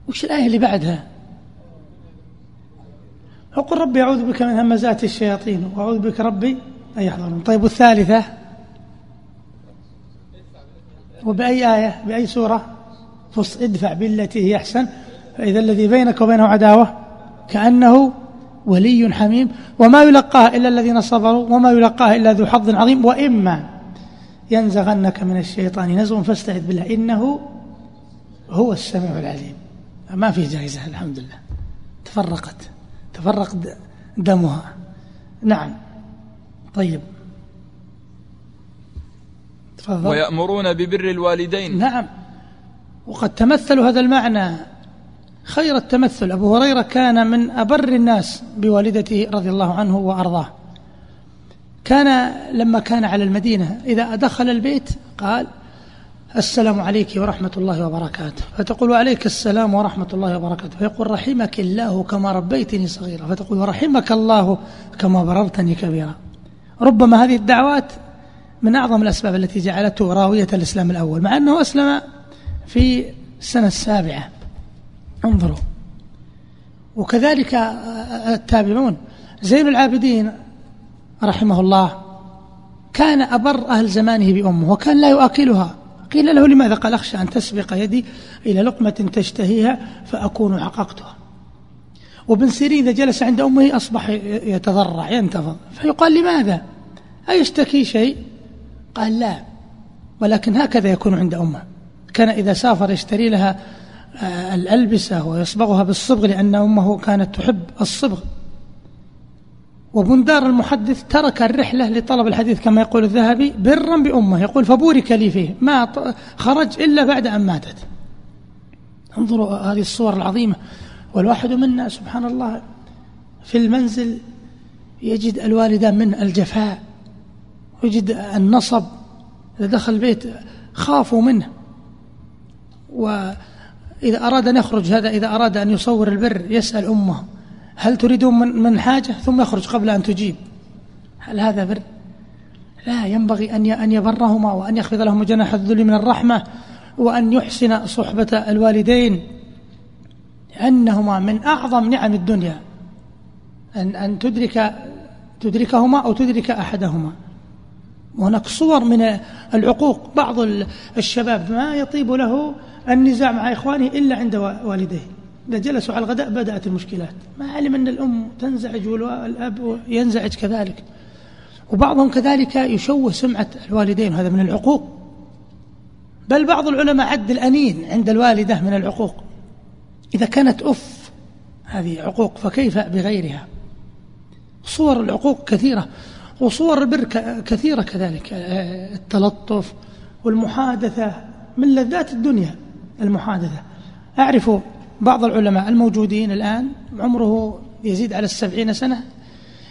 وش الآية اللي بعدها؟ وقل ربي أعوذ بك من همزات الشياطين وأعوذ بك ربي أن يحضرون. طيب والثالثة؟ وبأي آية؟ بأي سورة؟ فص ادفع بالتي هي أحسن. فإذا الذي بينك وبينه عداوة كأنه ولي حميم. وما يلقاه إلا الذين صبروا وما يلقاه إلا ذو حظ عظيم. وإما ينزغنك من الشيطان نزغ فاستعذ بالله إنه هو السميع العليم. ما في جائزة الحمد لله. تفرقت. تفرق دمها. نعم. طيب. تفضل. ويأمرون ببر الوالدين. نعم. وقد تمثلوا هذا المعنى. خير التمثل. أبو هريرة كان من أبر الناس بوالدته رضي الله عنه وأرضاه. كان لما كان على المدينة إذا دخل البيت قال السلام عليك ورحمة الله وبركاته. فتقول عليك السلام ورحمة الله وبركاته. فيقول رحمك الله كما ربيتني صغيرا. فتقول ورحمك الله كما بررتني كبيرا. ربما هذه الدعوات من أعظم الأسباب التي جعلته راوية الإسلام الأول مع أنه أسلم في السنة السابعة. انظروا. وكذلك التابعون. زين العابدين رحمه الله كان أبر أهل زمانه بأمه وكان لا يؤكلها قيل له لماذا قال أخشى أن تسبق يدي إلى لقمة تشتهيها فأكون عققتها. وابن سيرين إذا جلس عند أمه أصبح يتضرع ينتفض فيقال لماذا؟ أيشتكي شيء؟ قال لا ولكن هكذا يكون عند أمه. كان إذا سافر يشتري لها آه، الألبسة ويصبغها بالصبغ لأن أمه كانت تحب الصبغ. وبندار المحدث ترك الرحلة لطلب الحديث كما يقول الذهبي برا بأمة. يقول فبورك لي فيه. ما خرج إلا بعد أن ماتت. انظروا هذه الصور العظيمة. والواحد منا سبحان الله في المنزل يجد الوالدان من الجفاء ويجد النصب إذا دخل البيت خافوا منه. وإذا أراد أن يخرج هذا إذا أراد أن يصور البر يسأل أمه. هل تريدون من, من حاجة ثم يخرج قبل أن تجيب؟ هل هذا بر لا ينبغي أن أن يبرهما وأن يخفض لهما جناح الذل من الرحمة وأن يحسن صحبة الوالدين لأنهما من أعظم نعم الدنيا. أن أن تدرك تدركهما أو تدرك أحدهما. وهناك صور من العقوق. بعض الشباب ما يطيب له النزاع مع إخوانه إلا عند والديه. إذا جلسوا على الغداء بدأت المشكلات. ما علم أن الأم تنزعج والأب ينزعج كذلك. وبعضهم كذلك يشوه سمعة الوالدين وهذا من العقوق. بل بعض العلماء عد الأنين عند الوالدة من العقوق. إذا كانت أف هذه عقوق فكيف بغيرها؟ صور العقوق كثيرة وصور البر كثيرة كذلك. التلطف والمحادثة من لذات الدنيا المحادثة. أعرف بعض العلماء الموجودين الآن عمره يزيد على السبعين سنة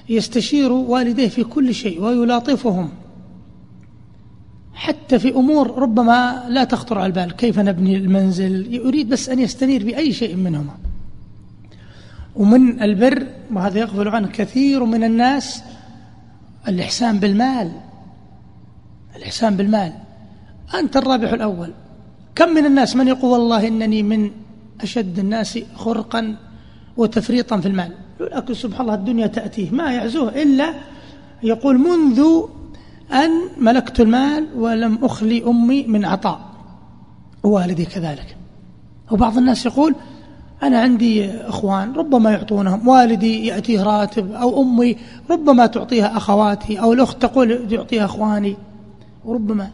يستشير والديه في كل شيء ويلاطفهم حتى في أمور ربما لا تخطر على البال. كيف نبني المنزل؟ يريد بس أن يستنير بأي شيء منهما. ومن البر وهذا يغفل عنه كثير من الناس الإحسان بالمال. الإحسان بالمال. أنت الرابح الأول. كم من الناس من يقول والله إنني من أشد الناس خرقا وتفريطا في المال. لكن سبحان الله الدنيا تأتيه. ما يعزوه إلا يقول منذ أن ملكت المال ولم أخلي أمي من عطاء. والدي كذلك. وبعض الناس يقول أنا عندي أخوان ربما يعطونهم. والدي يأتيه راتب أو أمي ربما تعطيها أخواتي أو الأخت تقول يعطيها أخواني. وربما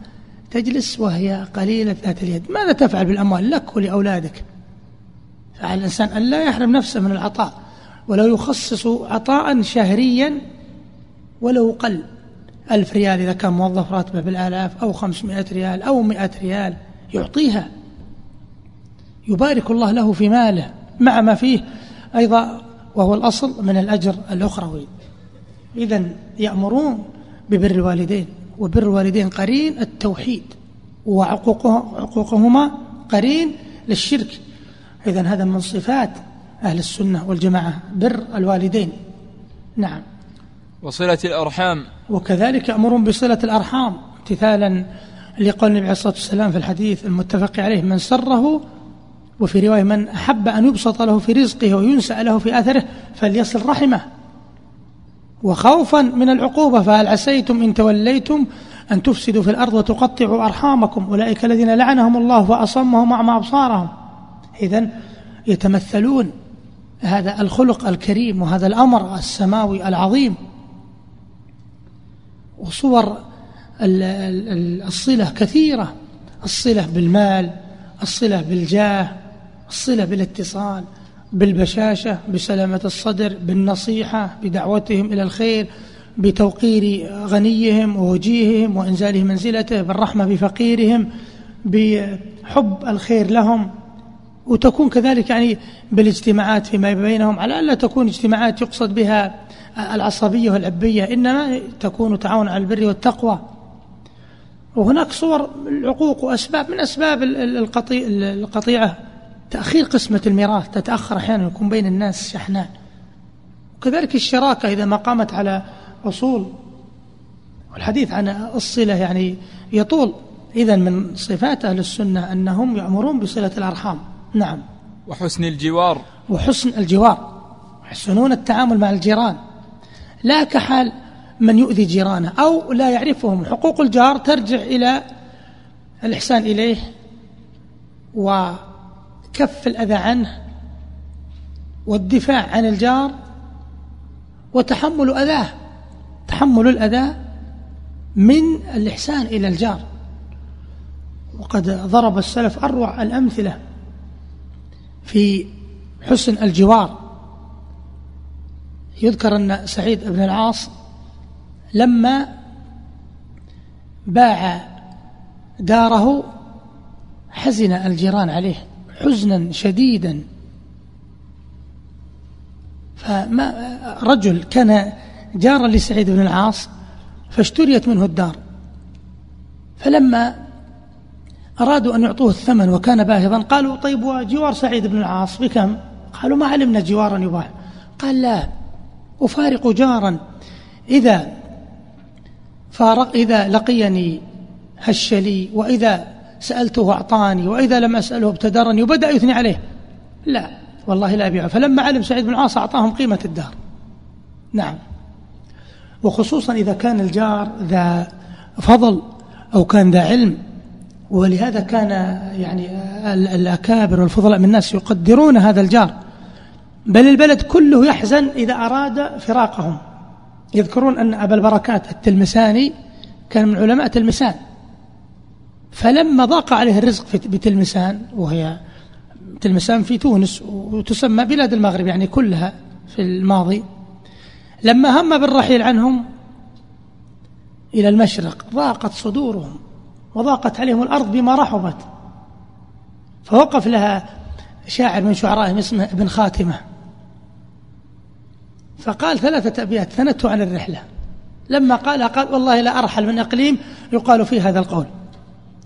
تجلس وهي قليلة ذات اليد. ماذا تفعل بالأموال؟ لك ولأولادك. فعلى الإنسان أن لا يحرم نفسه من العطاء ولو يخصص عطاء شهريا ولو قل. ألف ريال إذا كان موظف راتبه بالآلاف أو خمسمائة ريال أو مئة ريال يعطيها. يبارك الله له في ماله مع ما فيه أيضا وهو الأصل من الأجر الأخروي. إذا يأمرون ببر الوالدين وبر الوالدين قرين التوحيد وعقوقهما قرين للشرك. إذا هذا من صفات أهل السنة والجماعة بر الوالدين. نعم. وصلة الأرحام. وكذلك يأمرون بصلة الأرحام امتثالا لقول النبي عليه الصلاة والسلام في الحديث المتفق عليه من سره وفي رواية من أحب أن يبسط له في رزقه وينسأ له في أثره فليصل رحمه. وخوفا من العقوبة فهل عسيتم إن توليتم أن تفسدوا في الأرض وتقطعوا أرحامكم؟ أولئك الذين لعنهم الله فأصمهم أعمى أبصارهم. إذا يتمثلون هذا الخلق الكريم وهذا الأمر السماوي العظيم. وصور الصلة كثيرة الصلة بالمال الصلة بالجاه الصلة بالاتصال بالبشاشة بسلامة الصدر بالنصيحة بدعوتهم إلى الخير بتوقير غنيهم ووجيههم وإنزاله منزلته بالرحمة بفقيرهم بحب الخير لهم. وتكون كذلك يعني بالاجتماعات فيما بينهم على ألا تكون اجتماعات يقصد بها العصبية والعبية إنما تكون تعاون على البر والتقوى. وهناك صور العقوق وأسباب من أسباب القطيعة تأخير قسمة الميراث تتأخر أحيانا يكون بين الناس شحناء. وكذلك الشراكة إذا ما قامت على أصول. والحديث عن الصلة يعني يطول. إذا من صفات أهل السنة أنهم يأمرون بصلة الأرحام. نعم. وحسن الجوار. وحسن الجوار. يحسنون التعامل مع الجيران. لا كحال من يؤذي جيرانه أو لا يعرفهم. حقوق الجار ترجع إلى الإحسان إليه وكف الأذى عنه والدفاع عن الجار وتحمل أذاه. تحمل الأذى من الإحسان إلى الجار. وقد ضرب السلف أروع الأمثلة. في حسن الجوار. يذكر أن سعيد بن العاص لما باع داره حزن الجيران عليه حزنا شديدا. فما رجل كان جارا لسعيد بن العاص فاشتريت منه الدار. فلما أرادوا أن يعطوه الثمن وكان باهظا. قالوا طيب وجوار سعيد بن العاص بكم؟ قالوا ما علمنا جوارا يباع. قال لا أفارق جارا. إذا فارق إذا لقيني هش لي وإذا سألته أعطاني وإذا لم أسأله ابتدرني وبدأ يثني عليه. لا والله لا أبيعه. فلما علم سعيد بن العاص أعطاهم قيمة الدار نعم. وخصوصا إذا كان الجار ذا فضل أو كان ذا علم ولهذا كان يعني الأكابر والفضلاء من الناس يقدرون هذا الجار. بل البلد كله يحزن إذا أراد فراقهم. يذكرون أن أبا البركات التلمساني كان من علماء تلمسان. فلما ضاق عليه الرزق بتلمسان وهي تلمسان في تونس وتسمى بلاد المغرب يعني كلها في الماضي لما هم بالرحيل عنهم إلى المشرق ضاقت صدورهم. وضاقت عليهم الأرض بما رحبت. فوقف لها شاعر من شعرائهم اسمه ابن خاتمة. فقال ثلاثة أبيات ثنته عن الرحلة. لما قال قال والله لا أرحل من إقليم يقال فيه هذا القول.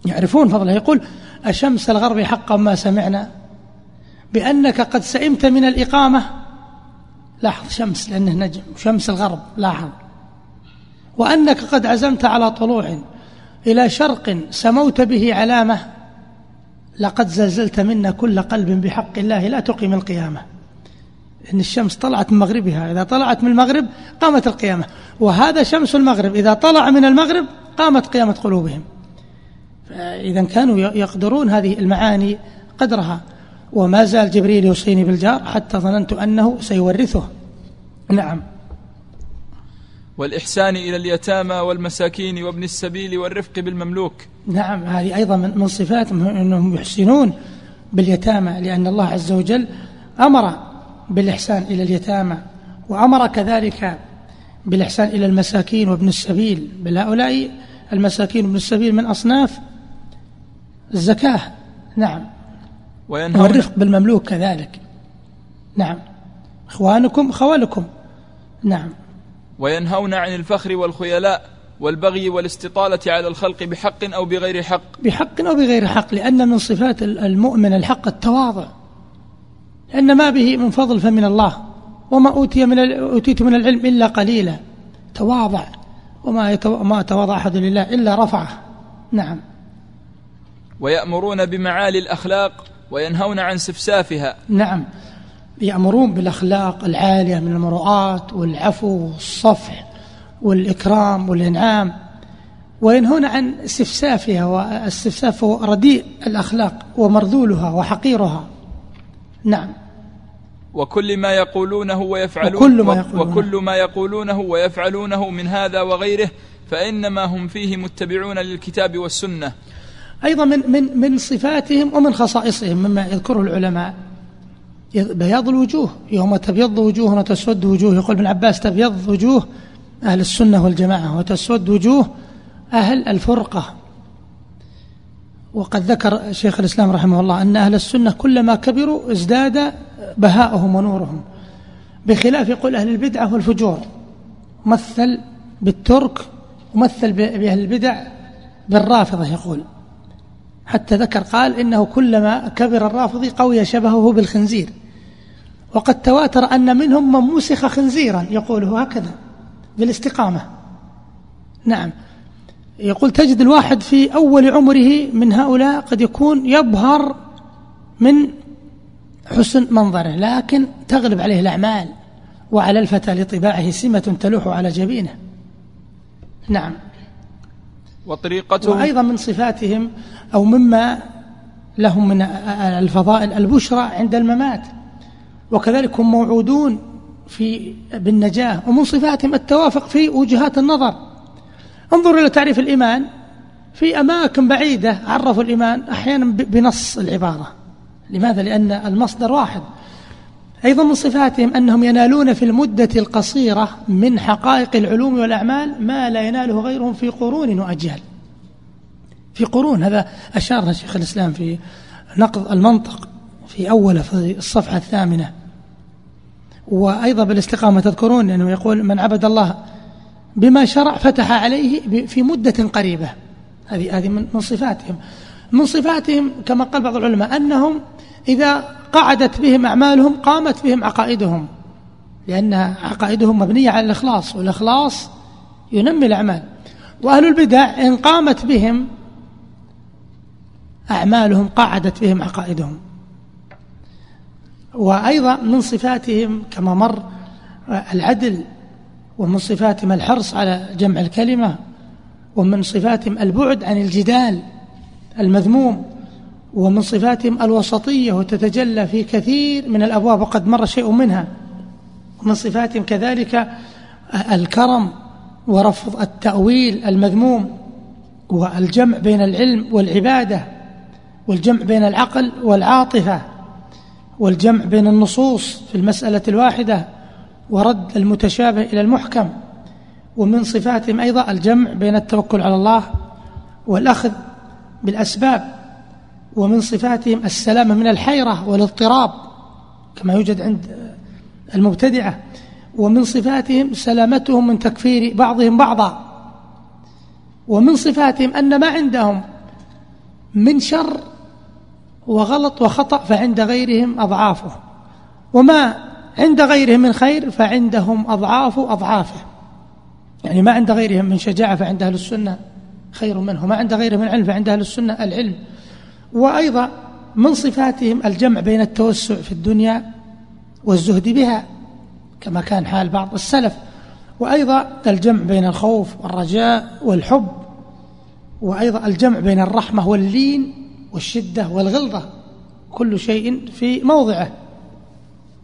يعرفون فضله يقول أشمس الغرب حقا ما سمعنا بأنك قد سئمت من الإقامة. لاحظ شمس لأنه نجم شمس الغرب لاحظ. وأنك قد عزمت على طلوع إلى شرق سموت به علامة لقد زلزلت منا كل قلب بحق الله لا تقيم القيامة. إن الشمس طلعت من مغربها إذا طلعت من المغرب قامت القيامة. وهذا شمس المغرب إذا طلع من المغرب قامت قيامة قلوبهم. إذا كانوا يقدرون هذه المعاني قدرها. وما زال جبريل يوصيني بالجار حتى ظننت أنه سيورثه. نعم. والإحسان إلى اليتامى والمساكين وابن السبيل والرفق بالمملوك. نعم هذه أيضا من صفاتهم أنهم يحسنون باليتامى لأن الله عز وجل أمر بالإحسان إلى اليتامى وأمر كذلك بالإحسان إلى المساكين وابن السبيل. بل هؤلاء المساكين وابن السبيل من أصناف الزكاة. نعم. والرفق بالمملوك كذلك. نعم. إخوانكم خوالكم نعم. وينهون عن الفخر والخيلاء والبغي والاستطالة على الخلق بحق أو بغير حق. بحق أو بغير حق لأن من صفات المؤمن الحق التواضع. لأن ما به من فضل فمن الله وما أوتي من أوتيت من العلم إلا قليلا. تواضع. وما ما تواضع أحد لله إلا رفعه. نعم. ويأمرون بمعالي الأخلاق وينهون عن سفسافها. نعم. يأمرون بالأخلاق العالية من المروءات والعفو والصفح والإكرام والإنعام. وينهون عن استفسافها واستفساف رديء الأخلاق ومرذولها وحقيرها. نعم. وكل ما يقولونه ويفعلون وكل ما يقولونه, وكل ما يقولونه ويفعلونه من هذا وغيره فإنما هم فيه متبعون للكتاب والسنة. أيضا من من من صفاتهم ومن خصائصهم مما يذكره العلماء. بياض الوجوه. يوم تبيض وجوه وتسود وجوه. يقول ابن عباس تبيض وجوه أهل السنة والجماعة وتسود وجوه أهل الفرقة. وقد ذكر شيخ الإسلام رحمه الله أن أهل السنة كلما كبروا ازداد بهاؤهم ونورهم. بخلاف يقول أهل البدعة والفجور. مثل بالترك ومثل بأهل البدع بالرافضة يقول. حتى ذكر قال إنه كلما كبر الرافضي قوي شبهه بالخنزير. وقد تواتر أن منهم من مسخ خنزيرا. يقوله هكذا بالاستقامة. نعم. يقول تجد الواحد في أول عمره من هؤلاء قد يكون يبهر من حسن منظره لكن تغلب عليه الأعمال وعلى الفتى لطباعه سمة تلوح على جبينه. نعم. وطريقتهم. وأيضا من صفاتهم أو مما لهم من الفضائل البشرى عند الممات. وكذلك هم موعودون في بالنجاة ومن صفاتهم التوافق في وجهات النظر. انظر إلى تعريف الإيمان. في أماكن بعيدة عرفوا الإيمان أحيانا بنص العبارة. لماذا؟ لأن المصدر واحد. أيضا من صفاتهم أنهم ينالون في المدة القصيرة من حقائق العلوم والأعمال ما لا يناله غيرهم في قرون وأجيال. في قرون هذا أشار شيخ الإسلام في نقض المنطق في أول في الصفحة الثامنة. وأيضا بالاستقامة تذكرون أنه يقول من عبد الله بما شرع فتح عليه في مدة قريبة. هذه هذه من صفاتهم. من صفاتهم كما قال بعض العلماء أنهم إذا قعدت بهم أعمالهم قامت بهم عقائدهم. لأن عقائدهم مبنية على الإخلاص والإخلاص ينمي الأعمال. وأهل البدع إن قامت بهم أعمالهم قعدت بهم عقائدهم. وأيضا من صفاتهم كما مر العدل ومن صفاتهم الحرص على جمع الكلمة ومن صفاتهم البعد عن الجدال المذموم. ومن صفاتهم الوسطية وتتجلى في كثير من الأبواب وقد مر شيء منها. ومن صفاتهم كذلك الكرم ورفض التأويل المذموم والجمع بين العلم والعبادة والجمع بين العقل والعاطفة والجمع بين النصوص في المسألة الواحدة ورد المتشابه إلى المحكم. ومن صفاتهم أيضا الجمع بين التوكل على الله والأخذ بالأسباب ومن صفاتهم السلامة من الحيرة والاضطراب كما يوجد عند المبتدعة. ومن صفاتهم سلامتهم من تكفير بعضهم بعضا. ومن صفاتهم أن ما عندهم من شر وغلط وخطأ فعند غيرهم أضعافه. وما عند غيرهم من خير فعندهم أضعاف أضعافه. يعني ما عند غيرهم من شجاعة فعند أهل السنة خير منه. ما عند غيرهم من علم فعند أهل السنة العلم. وأيضا من صفاتهم الجمع بين التوسع في الدنيا والزهد بها كما كان حال بعض السلف. وأيضا الجمع بين الخوف والرجاء والحب. وأيضا الجمع بين الرحمة واللين والشدة والغلظة. كل شيء في موضعه.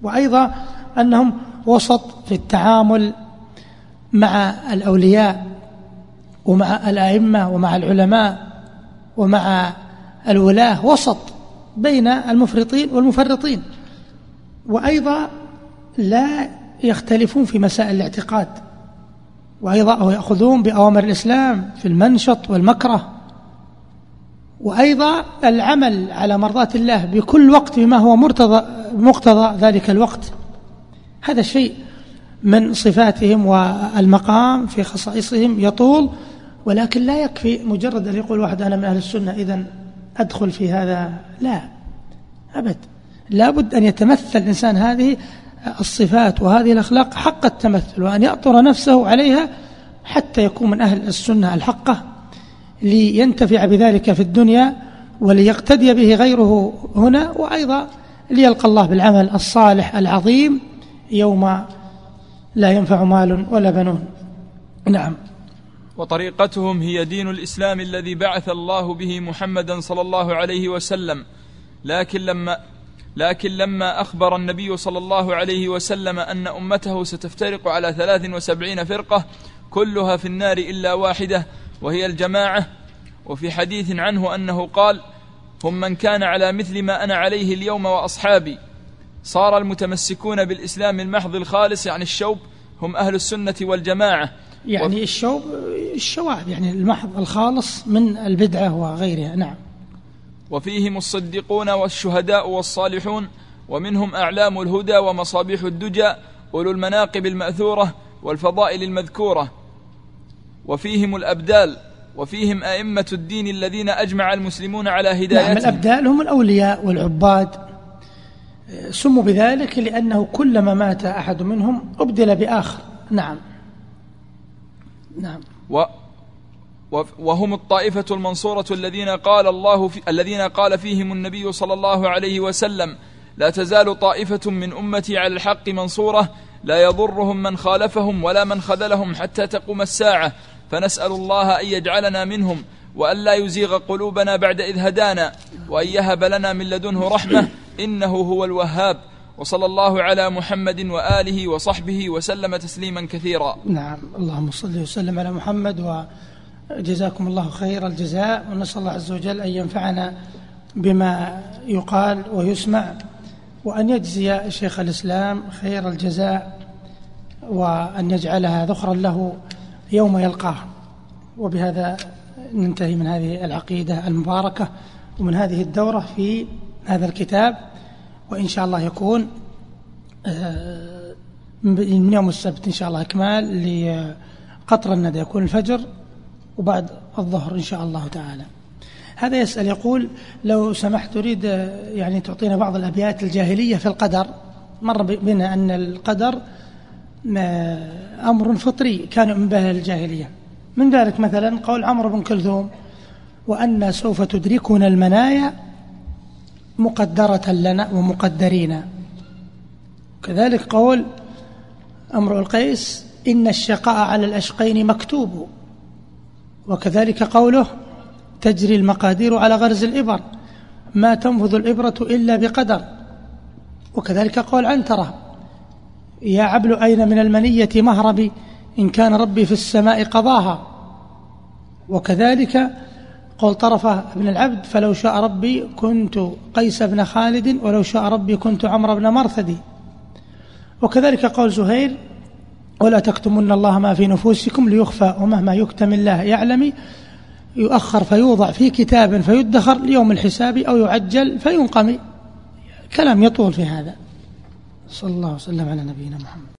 وأيضا أنهم وسط في التعامل مع الأولياء ومع الأئمة ومع العلماء ومع الولاة وسط بين المفرطين والمفرطين وأيضا لا يختلفون في مسائل الاعتقاد وأيضا يأخذون بأوامر الإسلام في المنشط والمكره وأيضا العمل على مرضاة الله بكل وقت بما هو مرتضى مقتضى ذلك الوقت. هذا شيء من صفاتهم والمقام في خصائصهم يطول ولكن لا يكفي مجرد أن يقول واحد أنا من أهل السنة إذا أدخل في هذا؟ لا أبد. لابد أن يتمثل الإنسان هذه الصفات وهذه الأخلاق حق التمثل وأن يأطر نفسه عليها حتى يكون من أهل السنة الحقة لينتفع بذلك في الدنيا وليقتدي به غيره هنا وأيضا ليلقى الله بالعمل الصالح العظيم يوم لا ينفع مال ولا بنون. نعم. وطريقتهم هي دين الإسلام الذي بعث الله به محمدا صلى الله عليه وسلم. لكن لما لكن لما أخبر النبي صلى الله عليه وسلم أن أمته ستفترق على ثلاث وسبعين فرقة كلها في النار إلا واحدة وهي الجماعة. وفي حديث عنه أنه قال هم من كان على مثل ما أنا عليه اليوم وأصحابي. صار المتمسكون بالإسلام المحض الخالص يعني الشوب هم أهل السنة والجماعة. يعني الشوب الشواب يعني المحض الخالص من البدعة وغيرها. نعم. وفيهم الصديقون والشهداء والصالحون ومنهم أعلام الهدى ومصابيح الدجى أولو المناقب المأثورة والفضائل المذكورة. وفيهم الأبدال وفيهم أئمة الدين الذين أجمع المسلمون على هدايتهم. نعم الأبدال هم الأولياء والعباد. سموا بذلك لأنه كلما مات أحد منهم أبدل بآخر. نعم. نعم. و وهم الطائفة المنصورة الذين قال الله في الذين قال فيهم النبي صلى الله عليه وسلم لا تزال طائفة من أمتي على الحق منصورة لا يضرهم من خالفهم ولا من خذلهم حتى تقوم الساعة فنسأل الله أن يجعلنا منهم وأن لا يزيغ قلوبنا بعد إذ هدانا وأن يهب لنا من لدنه رحمة إنه هو الوهاب وصلى الله على محمد وآله وصحبه وسلم تسليما كثيرا. نعم. اللهم صل وسلم على محمد وجزاكم الله خير الجزاء ونسأل الله عز وجل أن ينفعنا بما يقال ويسمع وأن يجزي شيخ الإسلام خير الجزاء وأن يجعلها ذخرا له يوم يلقاه. وبهذا ننتهي من هذه العقيدة المباركة ومن هذه الدورة في هذا الكتاب. وإن شاء الله يكون آه، من يوم السبت إن شاء الله إكمال لقطر الندى يكون الفجر وبعد الظهر إن شاء الله تعالى. هذا يسأل يقول لو سمحت أريد يعني تعطينا بعض الأبيات الجاهلية في القدر. مر بنا أن القدر أمر فطري كان من به الجاهلية. من ذلك مثلا قول عمرو بن كلثوم وأن سوف تدركنا المنايا مقدرة لنا ومقدرين. كذلك قول أمر القيس إن الشقاء على الأشقين مكتوب. وكذلك قوله تجري المقادير على غرز الإبر ما تنفذ الإبرة إلا بقدر. وكذلك قول عنترة يا عبل أين من المنية مهربي إن كان ربي في السماء قضاها. وكذلك قول طرفة بن العبد فلو شاء ربي كنت قيس بن خالد ولو شاء ربي كنت عمرو بن مرثدي وكذلك قول زهير ولا تكتمن الله ما في نفوسكم ليخفى ومهما يكتم الله يعلم يؤخر فيوضع في كتاب فيدخر ليوم الحساب أو يعجل فينقم. كلام يطول في هذا. صلى الله وسلم على نبينا محمد.